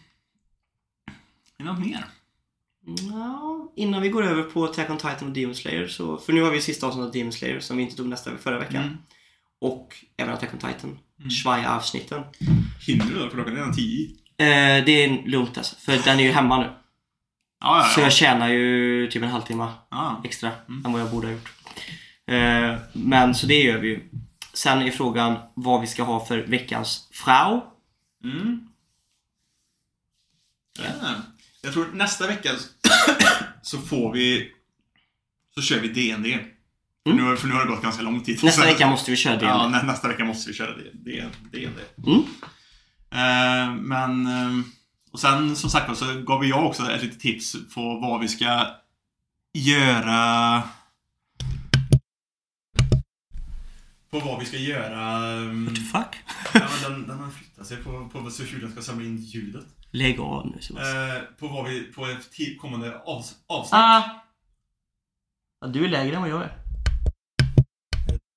Är det något mer? Ja, innan vi går över på Attack on Titan och Demon Slayer så, för nu har vi sista avsnittet av Demon Slayer som vi inte tog nästa förra veckan. Mm. Och även Attack on Titan. Mm. avsnitten Hinner du då? För klockan är redan tio. Eh, det är lugnt alltså, för den är ju hemma nu. Ja, ja, Så ja. jag tjänar ju typ en halvtimme ja. extra än vad jag borde ha gjort. Eh, men så det gör vi ju. Sen är frågan vad vi ska ha för veckans frau. Mm. Ja. Jag tror nästa vecka (coughs) så får vi... Så kör vi DND. För, Mm. nu, för nu har det gått ganska lång tid. Nästa vecka (laughs) måste vi köra det. Ja, nä, nästa vecka måste vi köra DND. DND. Mm. Eh, men... eh, och sen som sagt så gav jag också ett litet tips på vad vi ska göra... På vad vi ska göra... um, What the fuck? Ja, den, den har flyttat sig på, på så hur den ska samla in ljudet. Lägg av nu Sebastian. Eh, på vad vi, på ett kommande avs, avsnitt. Ah! Ja, du är lägre än vad jag är.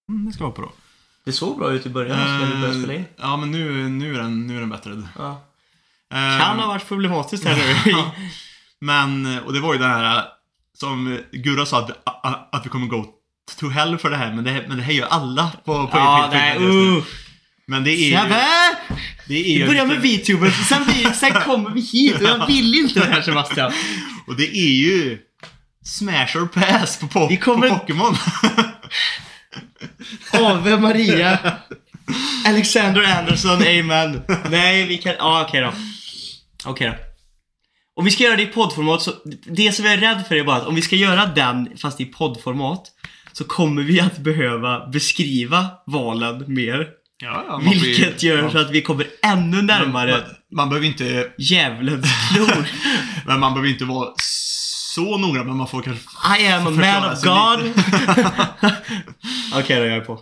Mm, det ska vara då. Det såg bra ut i början när du började spela in. ja, men nu, nu, är den, nu är den bättre. Ja. Eh, Kan ha varit problematiskt här nu. (laughs) Ja. Men, och det var ju det här som Gurra sa att, att, att vi kommer gå to hell för det här, men det, men det här gör alla på, på Ja, på- nej, uh. Men det är ju... Det Vi börjar med VTuber, sen, vi, sen kommer vi hit och jag vill inte det här Sebastian. Och det är ju Smash or Pass på, po- kommer- på Pokémon. Ave Maria. Alexander Anderson, amen. Nej, vi kan... Ja, okej då. Okej då. Om vi ska göra det i poddformat så... Det som jag är rädd för är bara att om vi ska göra den fast i poddformat så kommer vi att behöva beskriva valen mer. Ja, ja, Vilket gör så att vi kommer ännu närmare Man, man behöver inte... djävulens klor. (laughs) Men man behöver inte vara så noga, men man får kanske... I am a man of God. (laughs) Okej då, jag är på.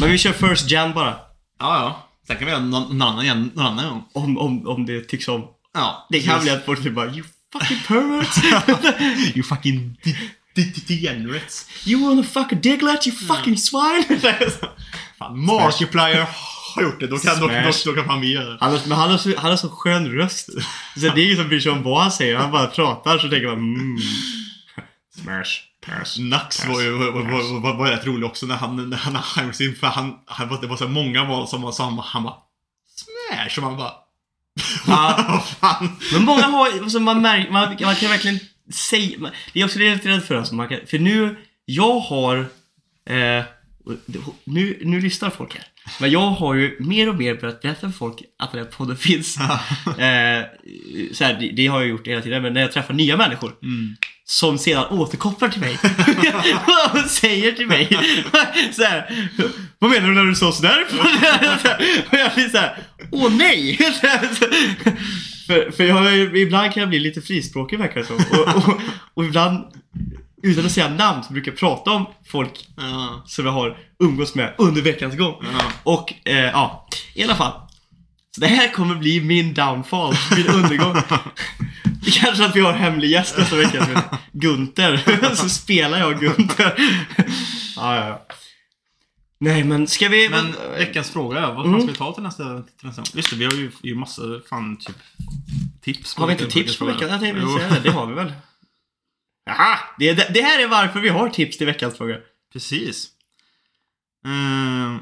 Men vi kör first gen bara. Ja, ja. Sen kan vi göra någon, någon annan igen, någon annan gång. Om, om, om det tycks om. Ja. Det kan bli att folk typ bara You fucking perverts! (laughs) You fucking de- de- de- degenerates. you wanna fuck a diglet you fucking swine! Fan, Markiplier har gjort det. Då kan, då, då, då kan fan vi göra det. han, men han, har så, han har så skön röst. Så det är ingen som bryr sig om vad han säger. Han bara pratar så tänker man mm. Smash. Pass. Nax var ju var, var, var, var rätt rolig också när han, när han hamnade in för han, han, var- det var så många val som var samma. Han bara Smash! Och man bara (laughs) Ja. Fan? Men många har alltså man, märker, man, man kan verkligen säga, det är också det jag är lite rädd för alltså, man kan, för nu, jag har, eh, Nu, nu lyssnar folk här. Men jag har ju mer och mer börjat berätta för folk att den här podden finns. (laughs) eh, så här, det, det har jag gjort hela tiden, men när jag träffar nya människor Mm. som sedan återkopplar till mig (laughs) (laughs) och säger till mig så här, Vad menar du när du sa sådär? och jag blir såhär, åh nej! för, för jag, ibland kan jag bli lite frispråkig verkar det som. Och, och, och ibland, utan att säga namn, så brukar jag prata om folk Ja. som jag har umgås med under veckans gång. Ja. Och eh, ja, i alla fall. Så det här kommer bli min downfall, min undergång. Det kanske att vi har hemlig gäst nästa vecka som heter Gunther. (laughs) Så spelar jag Gunther. Ja, ja, ja. Nej men ska vi... Men veckans fråga, vad fan Mm. ska vi ta till nästa, till nästa gång? Just det, vi har ju, ju massa fan typ tips. har vi inte tips på veckan? Jag tänkte säga det. Det har vi väl? (laughs) Jaha! Det, det, här är varför vi har tips till veckans fråga. Precis. Mm.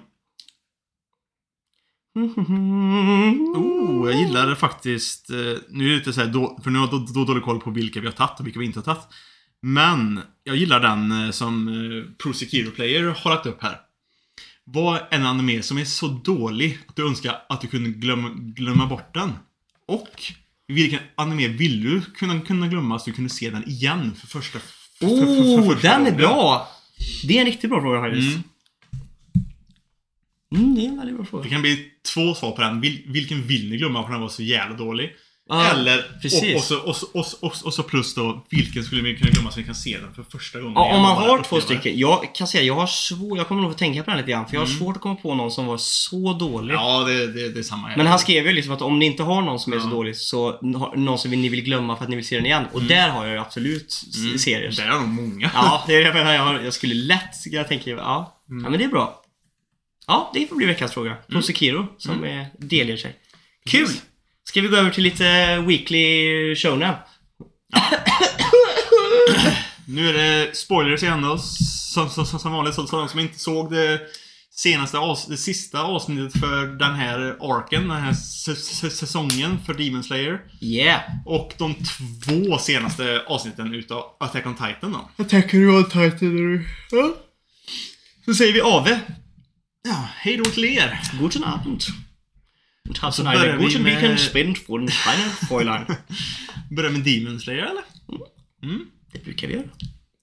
Oh, jag gillar faktiskt... eh, Nu är det lite så här, då, för nu har jag då, då dålig koll på vilka vi har tagit och vilka vi inte har tagit. Men jag gillar den eh, som eh, Pro Sekiro Player har lagt upp här. Vad är en anime som är så dålig att du önskar att du kunde glömma, glömma bort den? Och vilken anime vill du kunna, kunna glömma så du kunde se den igen för första... För, för, för, Oh, för första den är bra! Det är en riktigt bra fråga faktiskt. Mm. Mm, det är en väldigt bra fråga. Det kan bli två svar på den. Vil, vilken vill ni glömma för den var så jävla dålig? Ja, Eller, precis. och, och, så, och, så, och, så, och, så, så plus då, vilken skulle vi kunna glömma så vi kan se den för första gången Ja, om man har två stycken. Jag kan säga, jag har svårt, jag kommer nog få tänka på den lite grann. För jag har Mm. svårt att komma på någon som var så dålig. Ja, det, det, det är samma här. Men han skrev ju liksom att om ni inte har någon som är så Ja. dålig så har- någon som ni vill glömma för att ni vill se den igen. Och där har jag ju absolut Mm. serier. Det är nog många. Ja, det är jag menar. Jag, har- jag skulle lätt jag tänker, ja. Mm. ja, men det är bra. Ja, det får bli veckans fråga. Pro Sekiro som Mm. delger sig. Kul! Ska vi gå över till lite weekly shonen? (coughs) Nu är det spoilers igen då. Som, som, som, som vanligt. Så, de som inte såg det senaste avs- det sista avsnittet för den här arken, den här säsongen för Demon Slayer. Yeah! Och de två senaste avsnitten utav Attack on Titan då. Du har titan du. Ja. Så säger vi Ave. Ja, hej då till er! Abend. Und hast du börjar eine vi guten med- Weekend spend von Steiner Fräulein? (laughs) Börjar med Demon Slayer eller? Mm. Det brukar vi göra.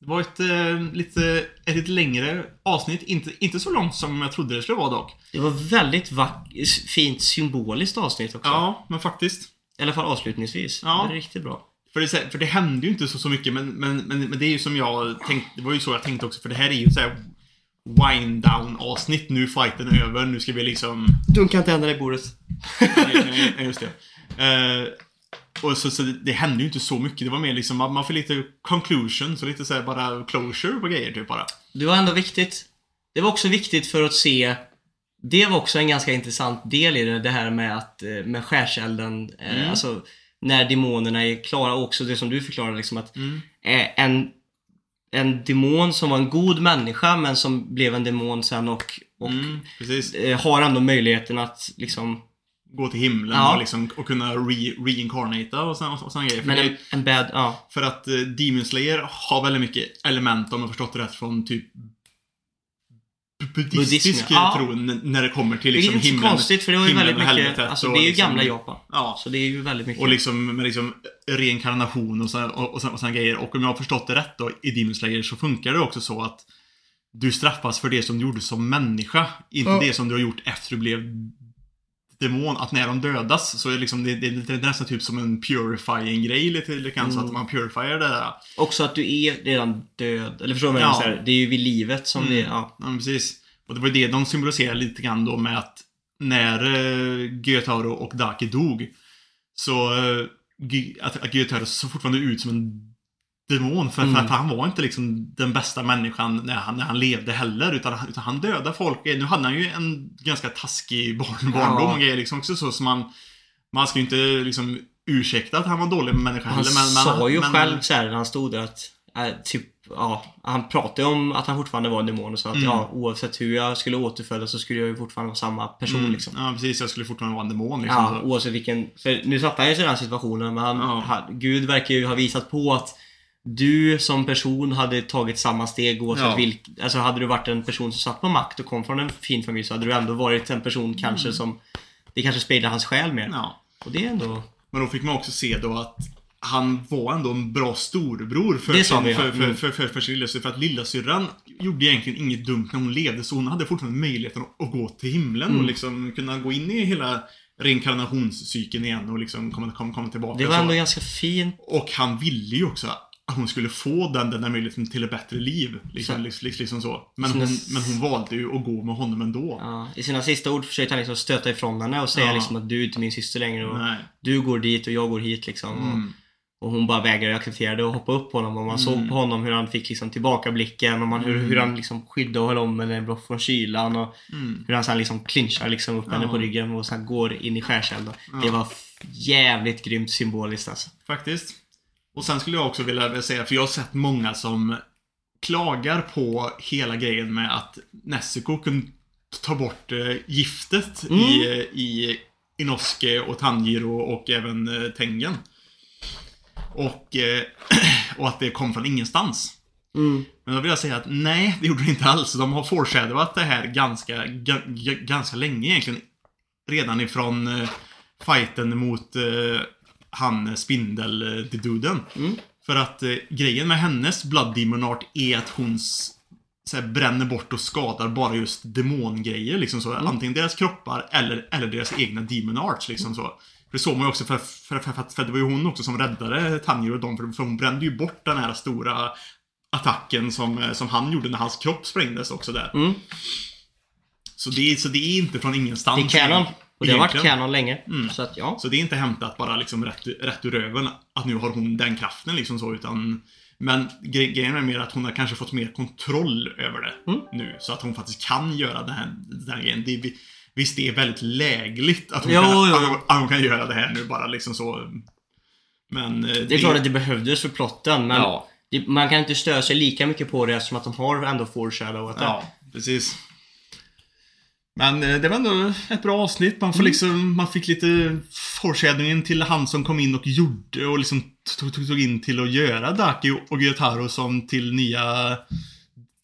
Det var ett eh, lite, ett lite längre avsnitt. Inte, inte så långt som jag trodde det skulle vara dock. Det var väldigt vack- fint symboliskt avsnitt också. Ja, men faktiskt. I alla fall avslutningsvis. Ja. Det är riktigt bra. För det, för det hände ju inte så, så mycket, men, men, men, men det är ju som jag tänkte, det var ju så jag tänkte också, för det här är ju så här wind down avsnitt. Nu är fighten över, nu ska vi liksom... Dunka inte händerna i bordet. nej, nej, just det. Eh, och så, så det, hände ju inte så mycket. Det var mer liksom, man man får lite conclusion, så lite så här bara closure på grejer typ bara. Det var ändå viktigt. Det var också viktigt för att se Det var också en ganska intressant del i det, det här med att eh, med skärselden, eh, Mm. alltså när demonerna är klara, och också det som du förklarade liksom att Mm. eh, en, en demon som var en god människa men som blev en demon sen och, och Mm, eh, har ändå möjligheten att liksom Gå till himlen Ja. och, liksom, och kunna re reincarnata och såna, och grejer. För, Men en, en bad, ja. för att eh, Demon Slayer har väldigt mycket element, om jag förstått det rätt, från typ buddhistisk ja. tro när det kommer till Det är liksom inte så himlen. konstigt för det var ju himlen väldigt och mycket, alltså det är ju liksom- gamla Japan. Ja. Så det är ju väldigt mycket. Och liksom med liksom reinkarnation och såna, och, och, och grejer. Och om jag har förstått det rätt då i Demon Slayer så funkar det också så att du straffas för det som du gjorde som människa. Inte Ja. det som du har gjort efter du blev demon. Att när de dödas så är det liksom, det, det, det är nästan typ som en purifying grej lite, grann. Så Mm. att man purifierar det där. Också att du är redan död. Eller förstår du vad jag Ja. menar? Så Det är ju vid livet som Mm. det ja. Ja, men precis. Och det var det de symboliserar lite grann då med att när uh, Gyotaro och Daki dog så uh, att, att Gyotaro såg fortfarande ut som en demon. För, Mm. för att han var inte liksom den bästa människan när han, när han levde heller. Utan, han- utan han dödade folk. Nu hade han ju en ganska taskig barn, barndom Ja. och grejer liksom också så. så man, man ska ju inte liksom ursäkta att han var dålig människa Han heller. Men, men, sa ju men, själv så här när han stod där att äh, typ, ja, han pratade om att han fortfarande var en demon och sa att Mm. ja, oavsett hur jag skulle återfödas så skulle jag ju fortfarande vara samma person Mm, liksom. Ja, precis. Jag skulle fortfarande vara en demon liksom. Ja, oavsett vilken, för nu satte han ju i den situationen men han, Ja. han, Gud verkar ju ha visat på att du som person hade tagit samma steg oavsett Ja. vilk... Alltså hade du varit en person som satt på makt och kom från en fin familj så hade du ändå varit en person kanske som... Det kanske speglar hans själ mer. Mm. Ja. Och det är ändå... Men då fick man också se då att han var ändå en bra storbror för, Det sin, vi, för, för, Mm. för, för, för sin lillasyrra. För att lillasyrran gjorde egentligen inget dumt när hon levde, så hon hade fortfarande möjligheten att, gå till himlen Mm. och liksom kunna gå in i hela reinkarnationscykeln igen och liksom komma, komma, komma tillbaka. Det var ändå ganska fint. Och han ville ju också hon skulle få den, den där möjligheten till ett bättre liv. Liksom, Så- liksom, liksom så. Men hon, men hon valde ju att gå med honom ändå. Ja, I sina sista ord försökte han liksom stöta ifrån henne och säga Ja. liksom att du är inte min syster längre och Nej. du går dit och jag går hit liksom. Och, Mm. och hon bara vägrade acceptera det och hoppa upp på honom och man såg på honom hur han fick liksom tillbakablicken och man, hur, hur han liksom skyddade och höll om henne från kylan och Mm. hur han sen liksom clinchar liksom upp henne Ja. på ryggen och sen går in i skärselden. Det var jävligt grymt symboliskt alltså. Faktiskt. Och sen skulle jag också vilja säga, för jag har sett många som klagar på hela grejen med att Nessico kunde ta bort eh, giftet Mm. i, i Inosuke och Tanjiro och även eh, Tengen. Och, eh, (clears throat) och att det kom från ingenstans. Mm. Men då vill jag säga att nej, det gjorde det inte alls. De har foreshadowat det här ganska, ga, ga, ganska länge egentligen. Redan ifrån fighten mot han spindel-duden. Mm. För att eh, grejen med hennes Blood Demon Art är att hon så bränner bort och skadar bara just demongrejer. Liksom så. Antingen deras kroppar eller, eller deras egna Demon Arts. Liksom så. För det såg man ju också, för, för, för, för, det var ju hon också som räddade Tanjiro och dem. För, för hon brände ju bort den här stora attacken som, eh, som han gjorde när hans kropp sprängdes också där. Mm. Så, det, är- så det är inte från Det ingenstans. är canon. Och det har varit egentligen. canon länge. Mm. Så att ja. Så det är inte hämtat bara liksom rätt, rätt ur röven att nu har hon den kraften liksom så utan Men gre- grejen är mer att hon har kanske fått mer kontroll över det Mm. nu. Så att hon faktiskt kan göra den här, den här grejen. Det är, visst, det är väldigt lägligt att hon, Jo, kan, jo. Att, hon, att hon kan göra det här nu bara liksom så. Men eh, Det är klart att det behövdes för plotten men Ja. det, man kan inte störa sig lika mycket på det eftersom att de har ändå foreshadowat det. Ja, precis. Men eh, det var ändå ett bra avsnitt. Man, får Mm. liksom, man fick lite foreshadowingen till han som kom in och gjorde och liksom tog, tog, tog in till att göra Daki och Gyotaro som till nya...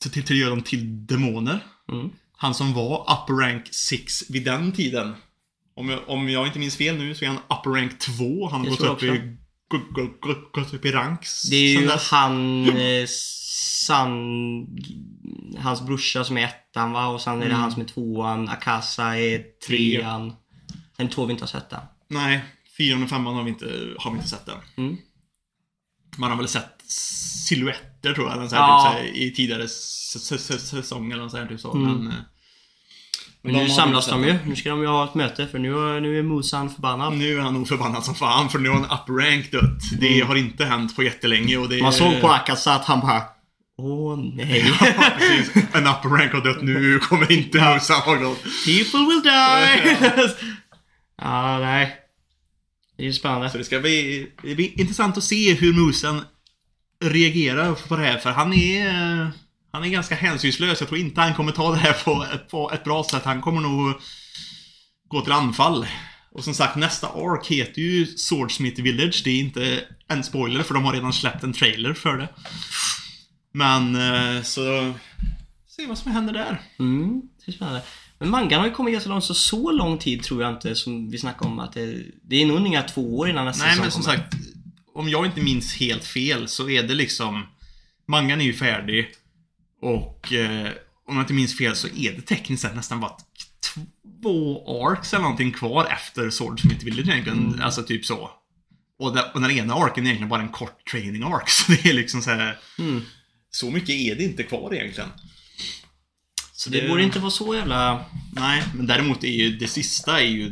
Till, till, till att göra dem till demoner. Mm. Han som var upper rank 6 vid den tiden. Om jag, om jag inte minns fel nu så är han upper rank 2. Han har gått upp, i, gått, gått, upp i rank Det är ju dess. han, eh, San, hans brorsa som är ettan va? Och sen är det Mm. han som är tvåan. Akasa är trean. Den två vi inte har sett än. Nej, fyran och femman har vi inte, har vi inte sett än. Mm. Man har väl sett silhuetter tror jag, så här, Ja. typ, så här, i tidigare s- s- s- säsonger eller så här, typ så. Mm. Men, eh, Men nu samlas de ju. Nu ska de ju ha ett möte för nu, nu är Musan förbannad. Nu är han nog förbannad som fan, för nu har han up rank dött. Det har inte hänt på jättelänge och det Man såg på Akasa att han bara Åh nej. (laughs) Ja, precis. En upper rank har dött, nu kommer inte Musa ha gått. People will die! (laughs) ja, nej. Det är ju Så spännande. det ska bli, det blir intressant att se hur Musen reagerar på det här, för han är... Han är ganska hänsynslös. Jag tror inte han kommer ta det här på ett, på ett bra sätt. Han kommer nog gå till anfall. Och som sagt, nästa ark heter ju Swordsmith Village. Det är inte en spoiler, för de har redan släppt en trailer för det. Men, eh, så... Se vad som händer där. Mm, det är spännande. Men mangan har ju kommit ganska långt, så så lång tid tror jag inte som vi snackade om att det, det är nog inga två år innan nästa Nej, men som kommer. sagt, om jag inte minns helt fel så är det liksom... Mangan är ju färdig och eh, om jag inte minns fel så är det tekniskt sett nästan bara två arcs eller någonting kvar efter Swordsmith Village egentligen. Alltså typ så. Och den ena arken är egentligen bara en kort training arc. (laughs) Så det är liksom så här. Mm. Så mycket är det inte kvar egentligen. Så det borde inte vara så jävla... Nej, men däremot är ju det sista är ju,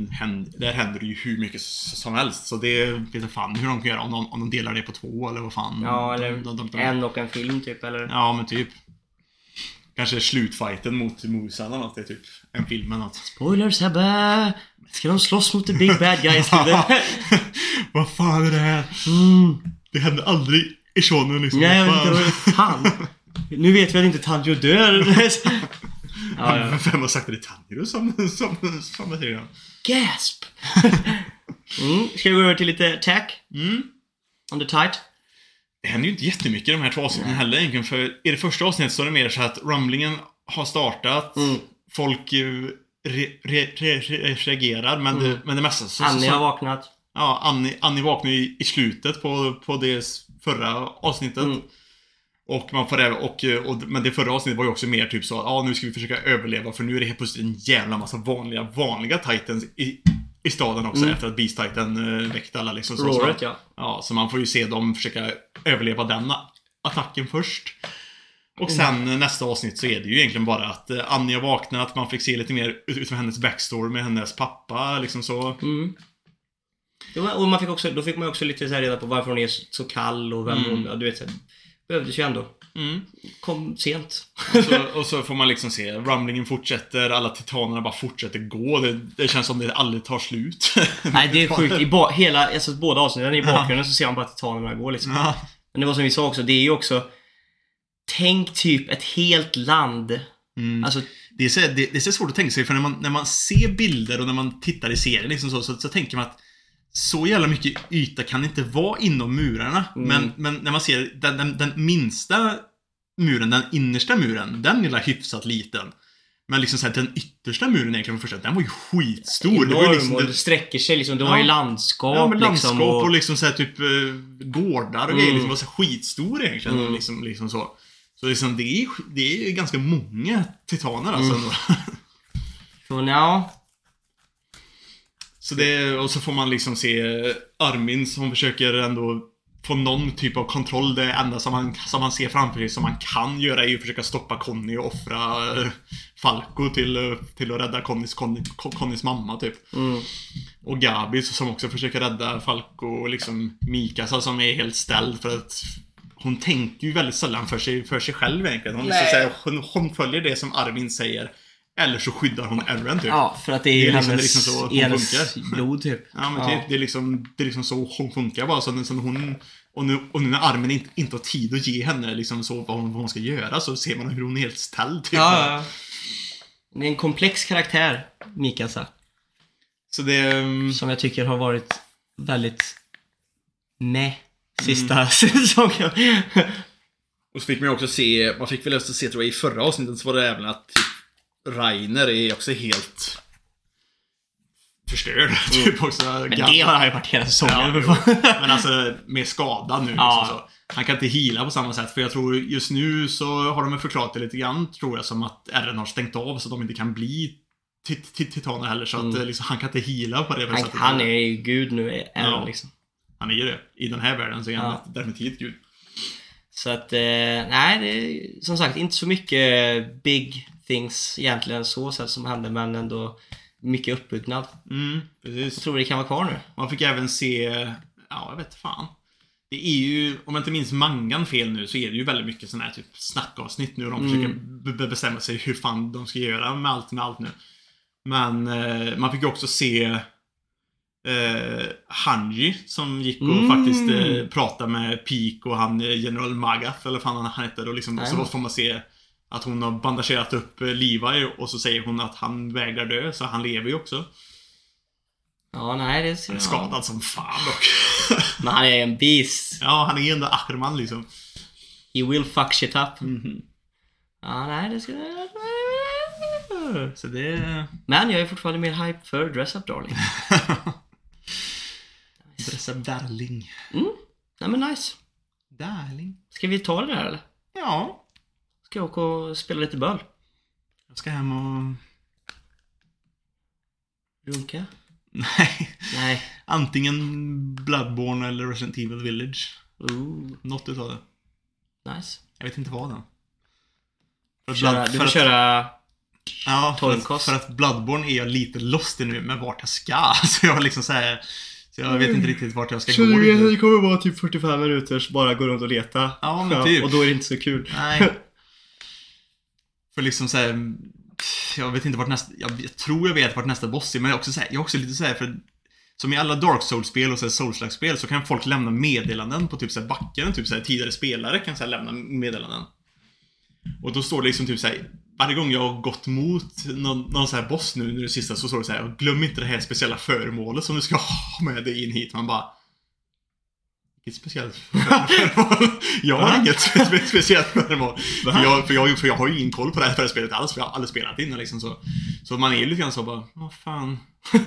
där händer det ju hur mycket som helst. Så det vet fan hur de kan göra. Om de, om de delar det på två eller vad fan. Ja, eller de, de, de, en och en film typ, eller... Ja, men typ. Kanske slutfighten mot Musa eller något. Det är typ en film eller något. Spoiler Sebbe! Ska de slåss mot the big bad guys? (laughs) vad fan är det här? mm. Det hände aldrig i shonen liksom. Nej, jag vet inte fan? Nu vet vi att inte Tanjo dör. (laughs) ja, ja. Vem har sagt att det är Tanjiro som, som, som det? Gasp! mm. Ska vi gå över till lite attack? Mm. The tight? det händer ju inte jättemycket i de här två avsnitten heller egentligen. För i det första avsnittet så är det mer så att rumblingen har startat. Mm. Folk eh, re, re, re, re, reagerar, men, Mm. det, men det mesta så... Annie så, har vaknat. Ja, Annie, Annie vaknar i, i slutet på, på det förra avsnittet. Mm. Och man får även, och, eh, och, men det förra avsnittet var ju också mer typ så att ja, nu ska vi försöka överleva för nu är det helt plötsligt en jävla massa vanliga, vanliga titans i, i staden också Mm. efter att Beast Titan uh, väckte alla liksom. Så, Roaret så, ja. ja, så man får ju se dem försöka överleva den attacken först. Och Mm. sen eh, nästa avsnitt så är det ju egentligen bara att eh, Annie har vaknat, man fick se lite mer ut- utifrån hennes backstory med hennes pappa, liksom så. Mm. Och man fick också, då fick man också lite så reda på varför hon är så kall och vem Mm. hon... Ja, du vet, så här, behövdes ju ändå. Mm. Kom sent. Och så, och så får man liksom se, rumblingen fortsätter, alla titanerna bara fortsätter gå. Det, det känns som det aldrig tar slut. (laughs) Nej, det är sjukt. I ba- hela, alltså båda avsnitten i bakgrunden så ser man bara titanerna gå liksom. Ja. Men det var som vi sa också, det är ju också... Tänk typ ett helt land. Mm. Alltså, Det, är så, det, det är så svårt att tänka sig, för när man, när man ser bilder och när man tittar i serien liksom så, så, så tänker man att så jävla mycket yta kan inte vara inom murarna. Mm. Men, men när man ser den, den, den minsta muren, den innersta muren, den är hyfsat liten. Men liksom så här, den yttersta muren egentligen första, den var ju skitstor. Det var ju enorm liksom, och det, det sträcker sig liksom. Det Ja. var ju landskap, Ja, men landskap liksom. och, Och, liksom så här, typ eh, gårdar och Mm. grejer. Liksom, var så skitstor egentligen. Mm. Liksom, liksom så. Så liksom, det, är, det är ganska många titaner alltså. Mm. så, ja. Så det, och så får man liksom se Armin som försöker ändå få någon typ av kontroll. Det enda som han, som han ser framför sig som han kan göra är ju att försöka stoppa Conny och offra eh, Falco till, eh, till att rädda Connys, Conny, Connys mamma typ. Mm. Och Gabi som också försöker rädda Falco och liksom Mikasa som är helt ställd för att hon tänker ju väldigt sällan för sig, för sig själv egentligen. Hon, så att säga, hon, hon följer det som Armin säger. Eller så skyddar hon Eren typ. Ja, för att det är Det är liksom- hennes, det är liksom så hon funkar. blod typ. (laughs) Ja men typ, det är liksom, det är liksom så hon funkar bara. Så när, så när hon, och, nu, och nu när Armin inte, inte har tid att ge henne liksom så vad hon, vad hon ska göra så ser man hur hon är helt ställd. Typ. Ja, ja, ja. Det är en komplex karaktär, Mikasa. Så det... mm, Som jag tycker har varit väldigt med Mm. sista (laughs) säsongen. Och så fick man ju också se, man fick väl också se tror jag i förra avsnittet så var det även att typ Rainer är också helt förstörd. (laughs) typ också. Men det har han ju varit hela säsongen. Ja. Men alltså mer skadad nu. Ja. Liksom så. Han kan inte hila på samma sätt. För jag tror just nu så har de förklarat det lite grann, tror jag, som att RN har stängt av så att de inte kan bli tit- tit- titaner heller. Så att Mm. liksom, han kan inte hila på det han, sättet. han är ju gud nu, Ja. han liksom. Han är ju det. I den här världen så är han Ja. definitivt gud. Så att, eh, nej, det är som sagt inte så mycket big things egentligen så sätt som hände, men ändå mycket uppbyggnad. Mm, Jag precis. tror det kan vara kvar nu. Man fick även se, ja jag vet fan. Det är ju, om jag inte minns mangan fel nu, så är det ju väldigt mycket sådana här typ snackavsnitt nu. De Mm. försöker be- be- bestämma sig hur fan de ska göra med allt med allt nu. Men eh, man fick ju också se eh, Hanji som gick och Mm. faktiskt eh, pratade med Peak och han eh, General Magath eller fan han, hette. Och liksom, så får man se att hon har bandagerat upp eh, Levi och så säger hon att han vägrar dö, så han lever ju också. Ja, nej, det Han är skadad som fan dock. (laughs) Men han är en beast. Ja, han är ändå Ackerman liksom. He will fuck shit up. Mhm. Ja, nej, det ska... Så det... Men jag är fortfarande mer hype för Dress Up Darling. (laughs) Dressa Darling. Nej men nice. Darling. Ska vi ta det där eller? Ja. Ska jag åka och spela lite boll? Jag ska hem och... Runka? Nej. Nej. Antingen Bloodborne eller Resident Evil Village. Ooh, Något utav det. nice. Jag vet inte vad än. För Köra, Blood- du får att- köra... Ja, för att, för att Bloodborne är jag lite lost i nu med vart jag ska. (laughs) Så jag liksom såhär... Så jag vet inte riktigt vart jag ska gå. riktigt. det kommer vara typ 45 minuters bara gå runt och leta. Ja, men typ. Och då är det inte så kul. Nej. (laughs) För liksom såhär... Mm, jag vet inte vart nästa... Jag, jag tror jag vet vart nästa boss är, men jag är också, så här, jag är också lite såhär för... Som i alla Dark Souls-spel och Souls-spel så kan folk lämna meddelanden på typ såhär backen. Typ såhär tidigare spelare kan såhär lämna meddelanden. Och då står det liksom typ såhär... Varje gång jag har gått mot någon, någon såhär boss nu, nu det sista, så står det såhär, glöm inte det här speciella föremålet som du ska (laughs) ha med dig in hit. Man bara... Inget speciellt föremål. (laughs) Jag har inget spe- speciellt föremål. För jag, för, jag, för jag har ju ingen koll på det här spelet alls, för jag har aldrig spelat innan liksom så. Så man är ju lite grann så bara, vad fan. (laughs)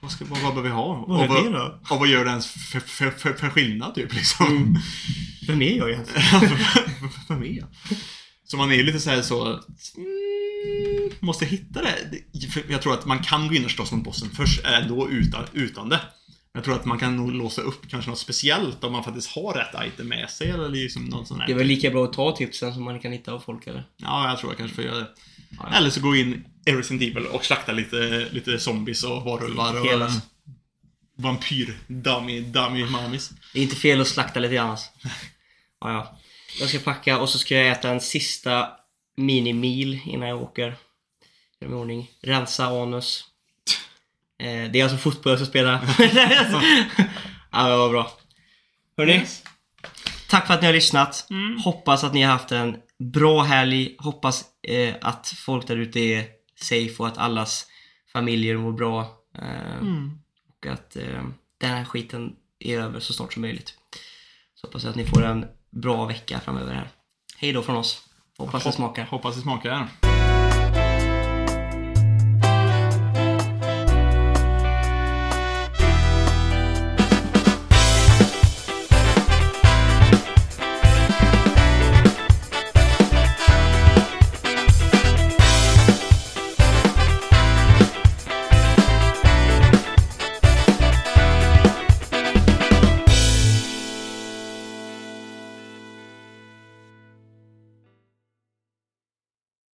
Vad, ska, vad, vad behöver vi ha? Vad är och, det då? och vad gör det ens för, för, för, för skillnad typ liksom? Mm. (laughs) Vem är jag egentligen? Vem är jag? Så man är ju lite så här så... Mm, måste hitta det. Jag tror att man kan gå in och slåss mot bossen först ändå utan, utan det. Jag tror att man kan nog låsa upp kanske något speciellt om man faktiskt har rätt item med sig eller liksom någon sån här... Det är väl lika bra att ta tipsen som man kan hitta av folk eller? Ja, jag tror jag kanske får göra det. Ja, ja. Eller så gå in i Resident Evil och slakta lite, lite zombies och varulvar och... Hela. Vampyr, dummy, dummy mamis. Det är inte fel att slakta lite grann alltså. ja, ja. Jag ska packa och så ska jag äta en sista mini-meal innan jag åker. Göra mig ordning. Rensa anus. Eh, det är alltså fotboll jag ska spela. (laughs) ja, det var bra. Hörni, Yes. tack för att ni har lyssnat. Mm. Hoppas att ni har haft en bra helg. Hoppas eh, att folk där ute är safe och att allas familjer mår bra. Eh, Mm. och att eh, den här skiten är över så snart som möjligt. Så hoppas jag att ni får en bra vecka framöver här. Hej då från oss. Hoppas det smakar. Hoppas det smakar.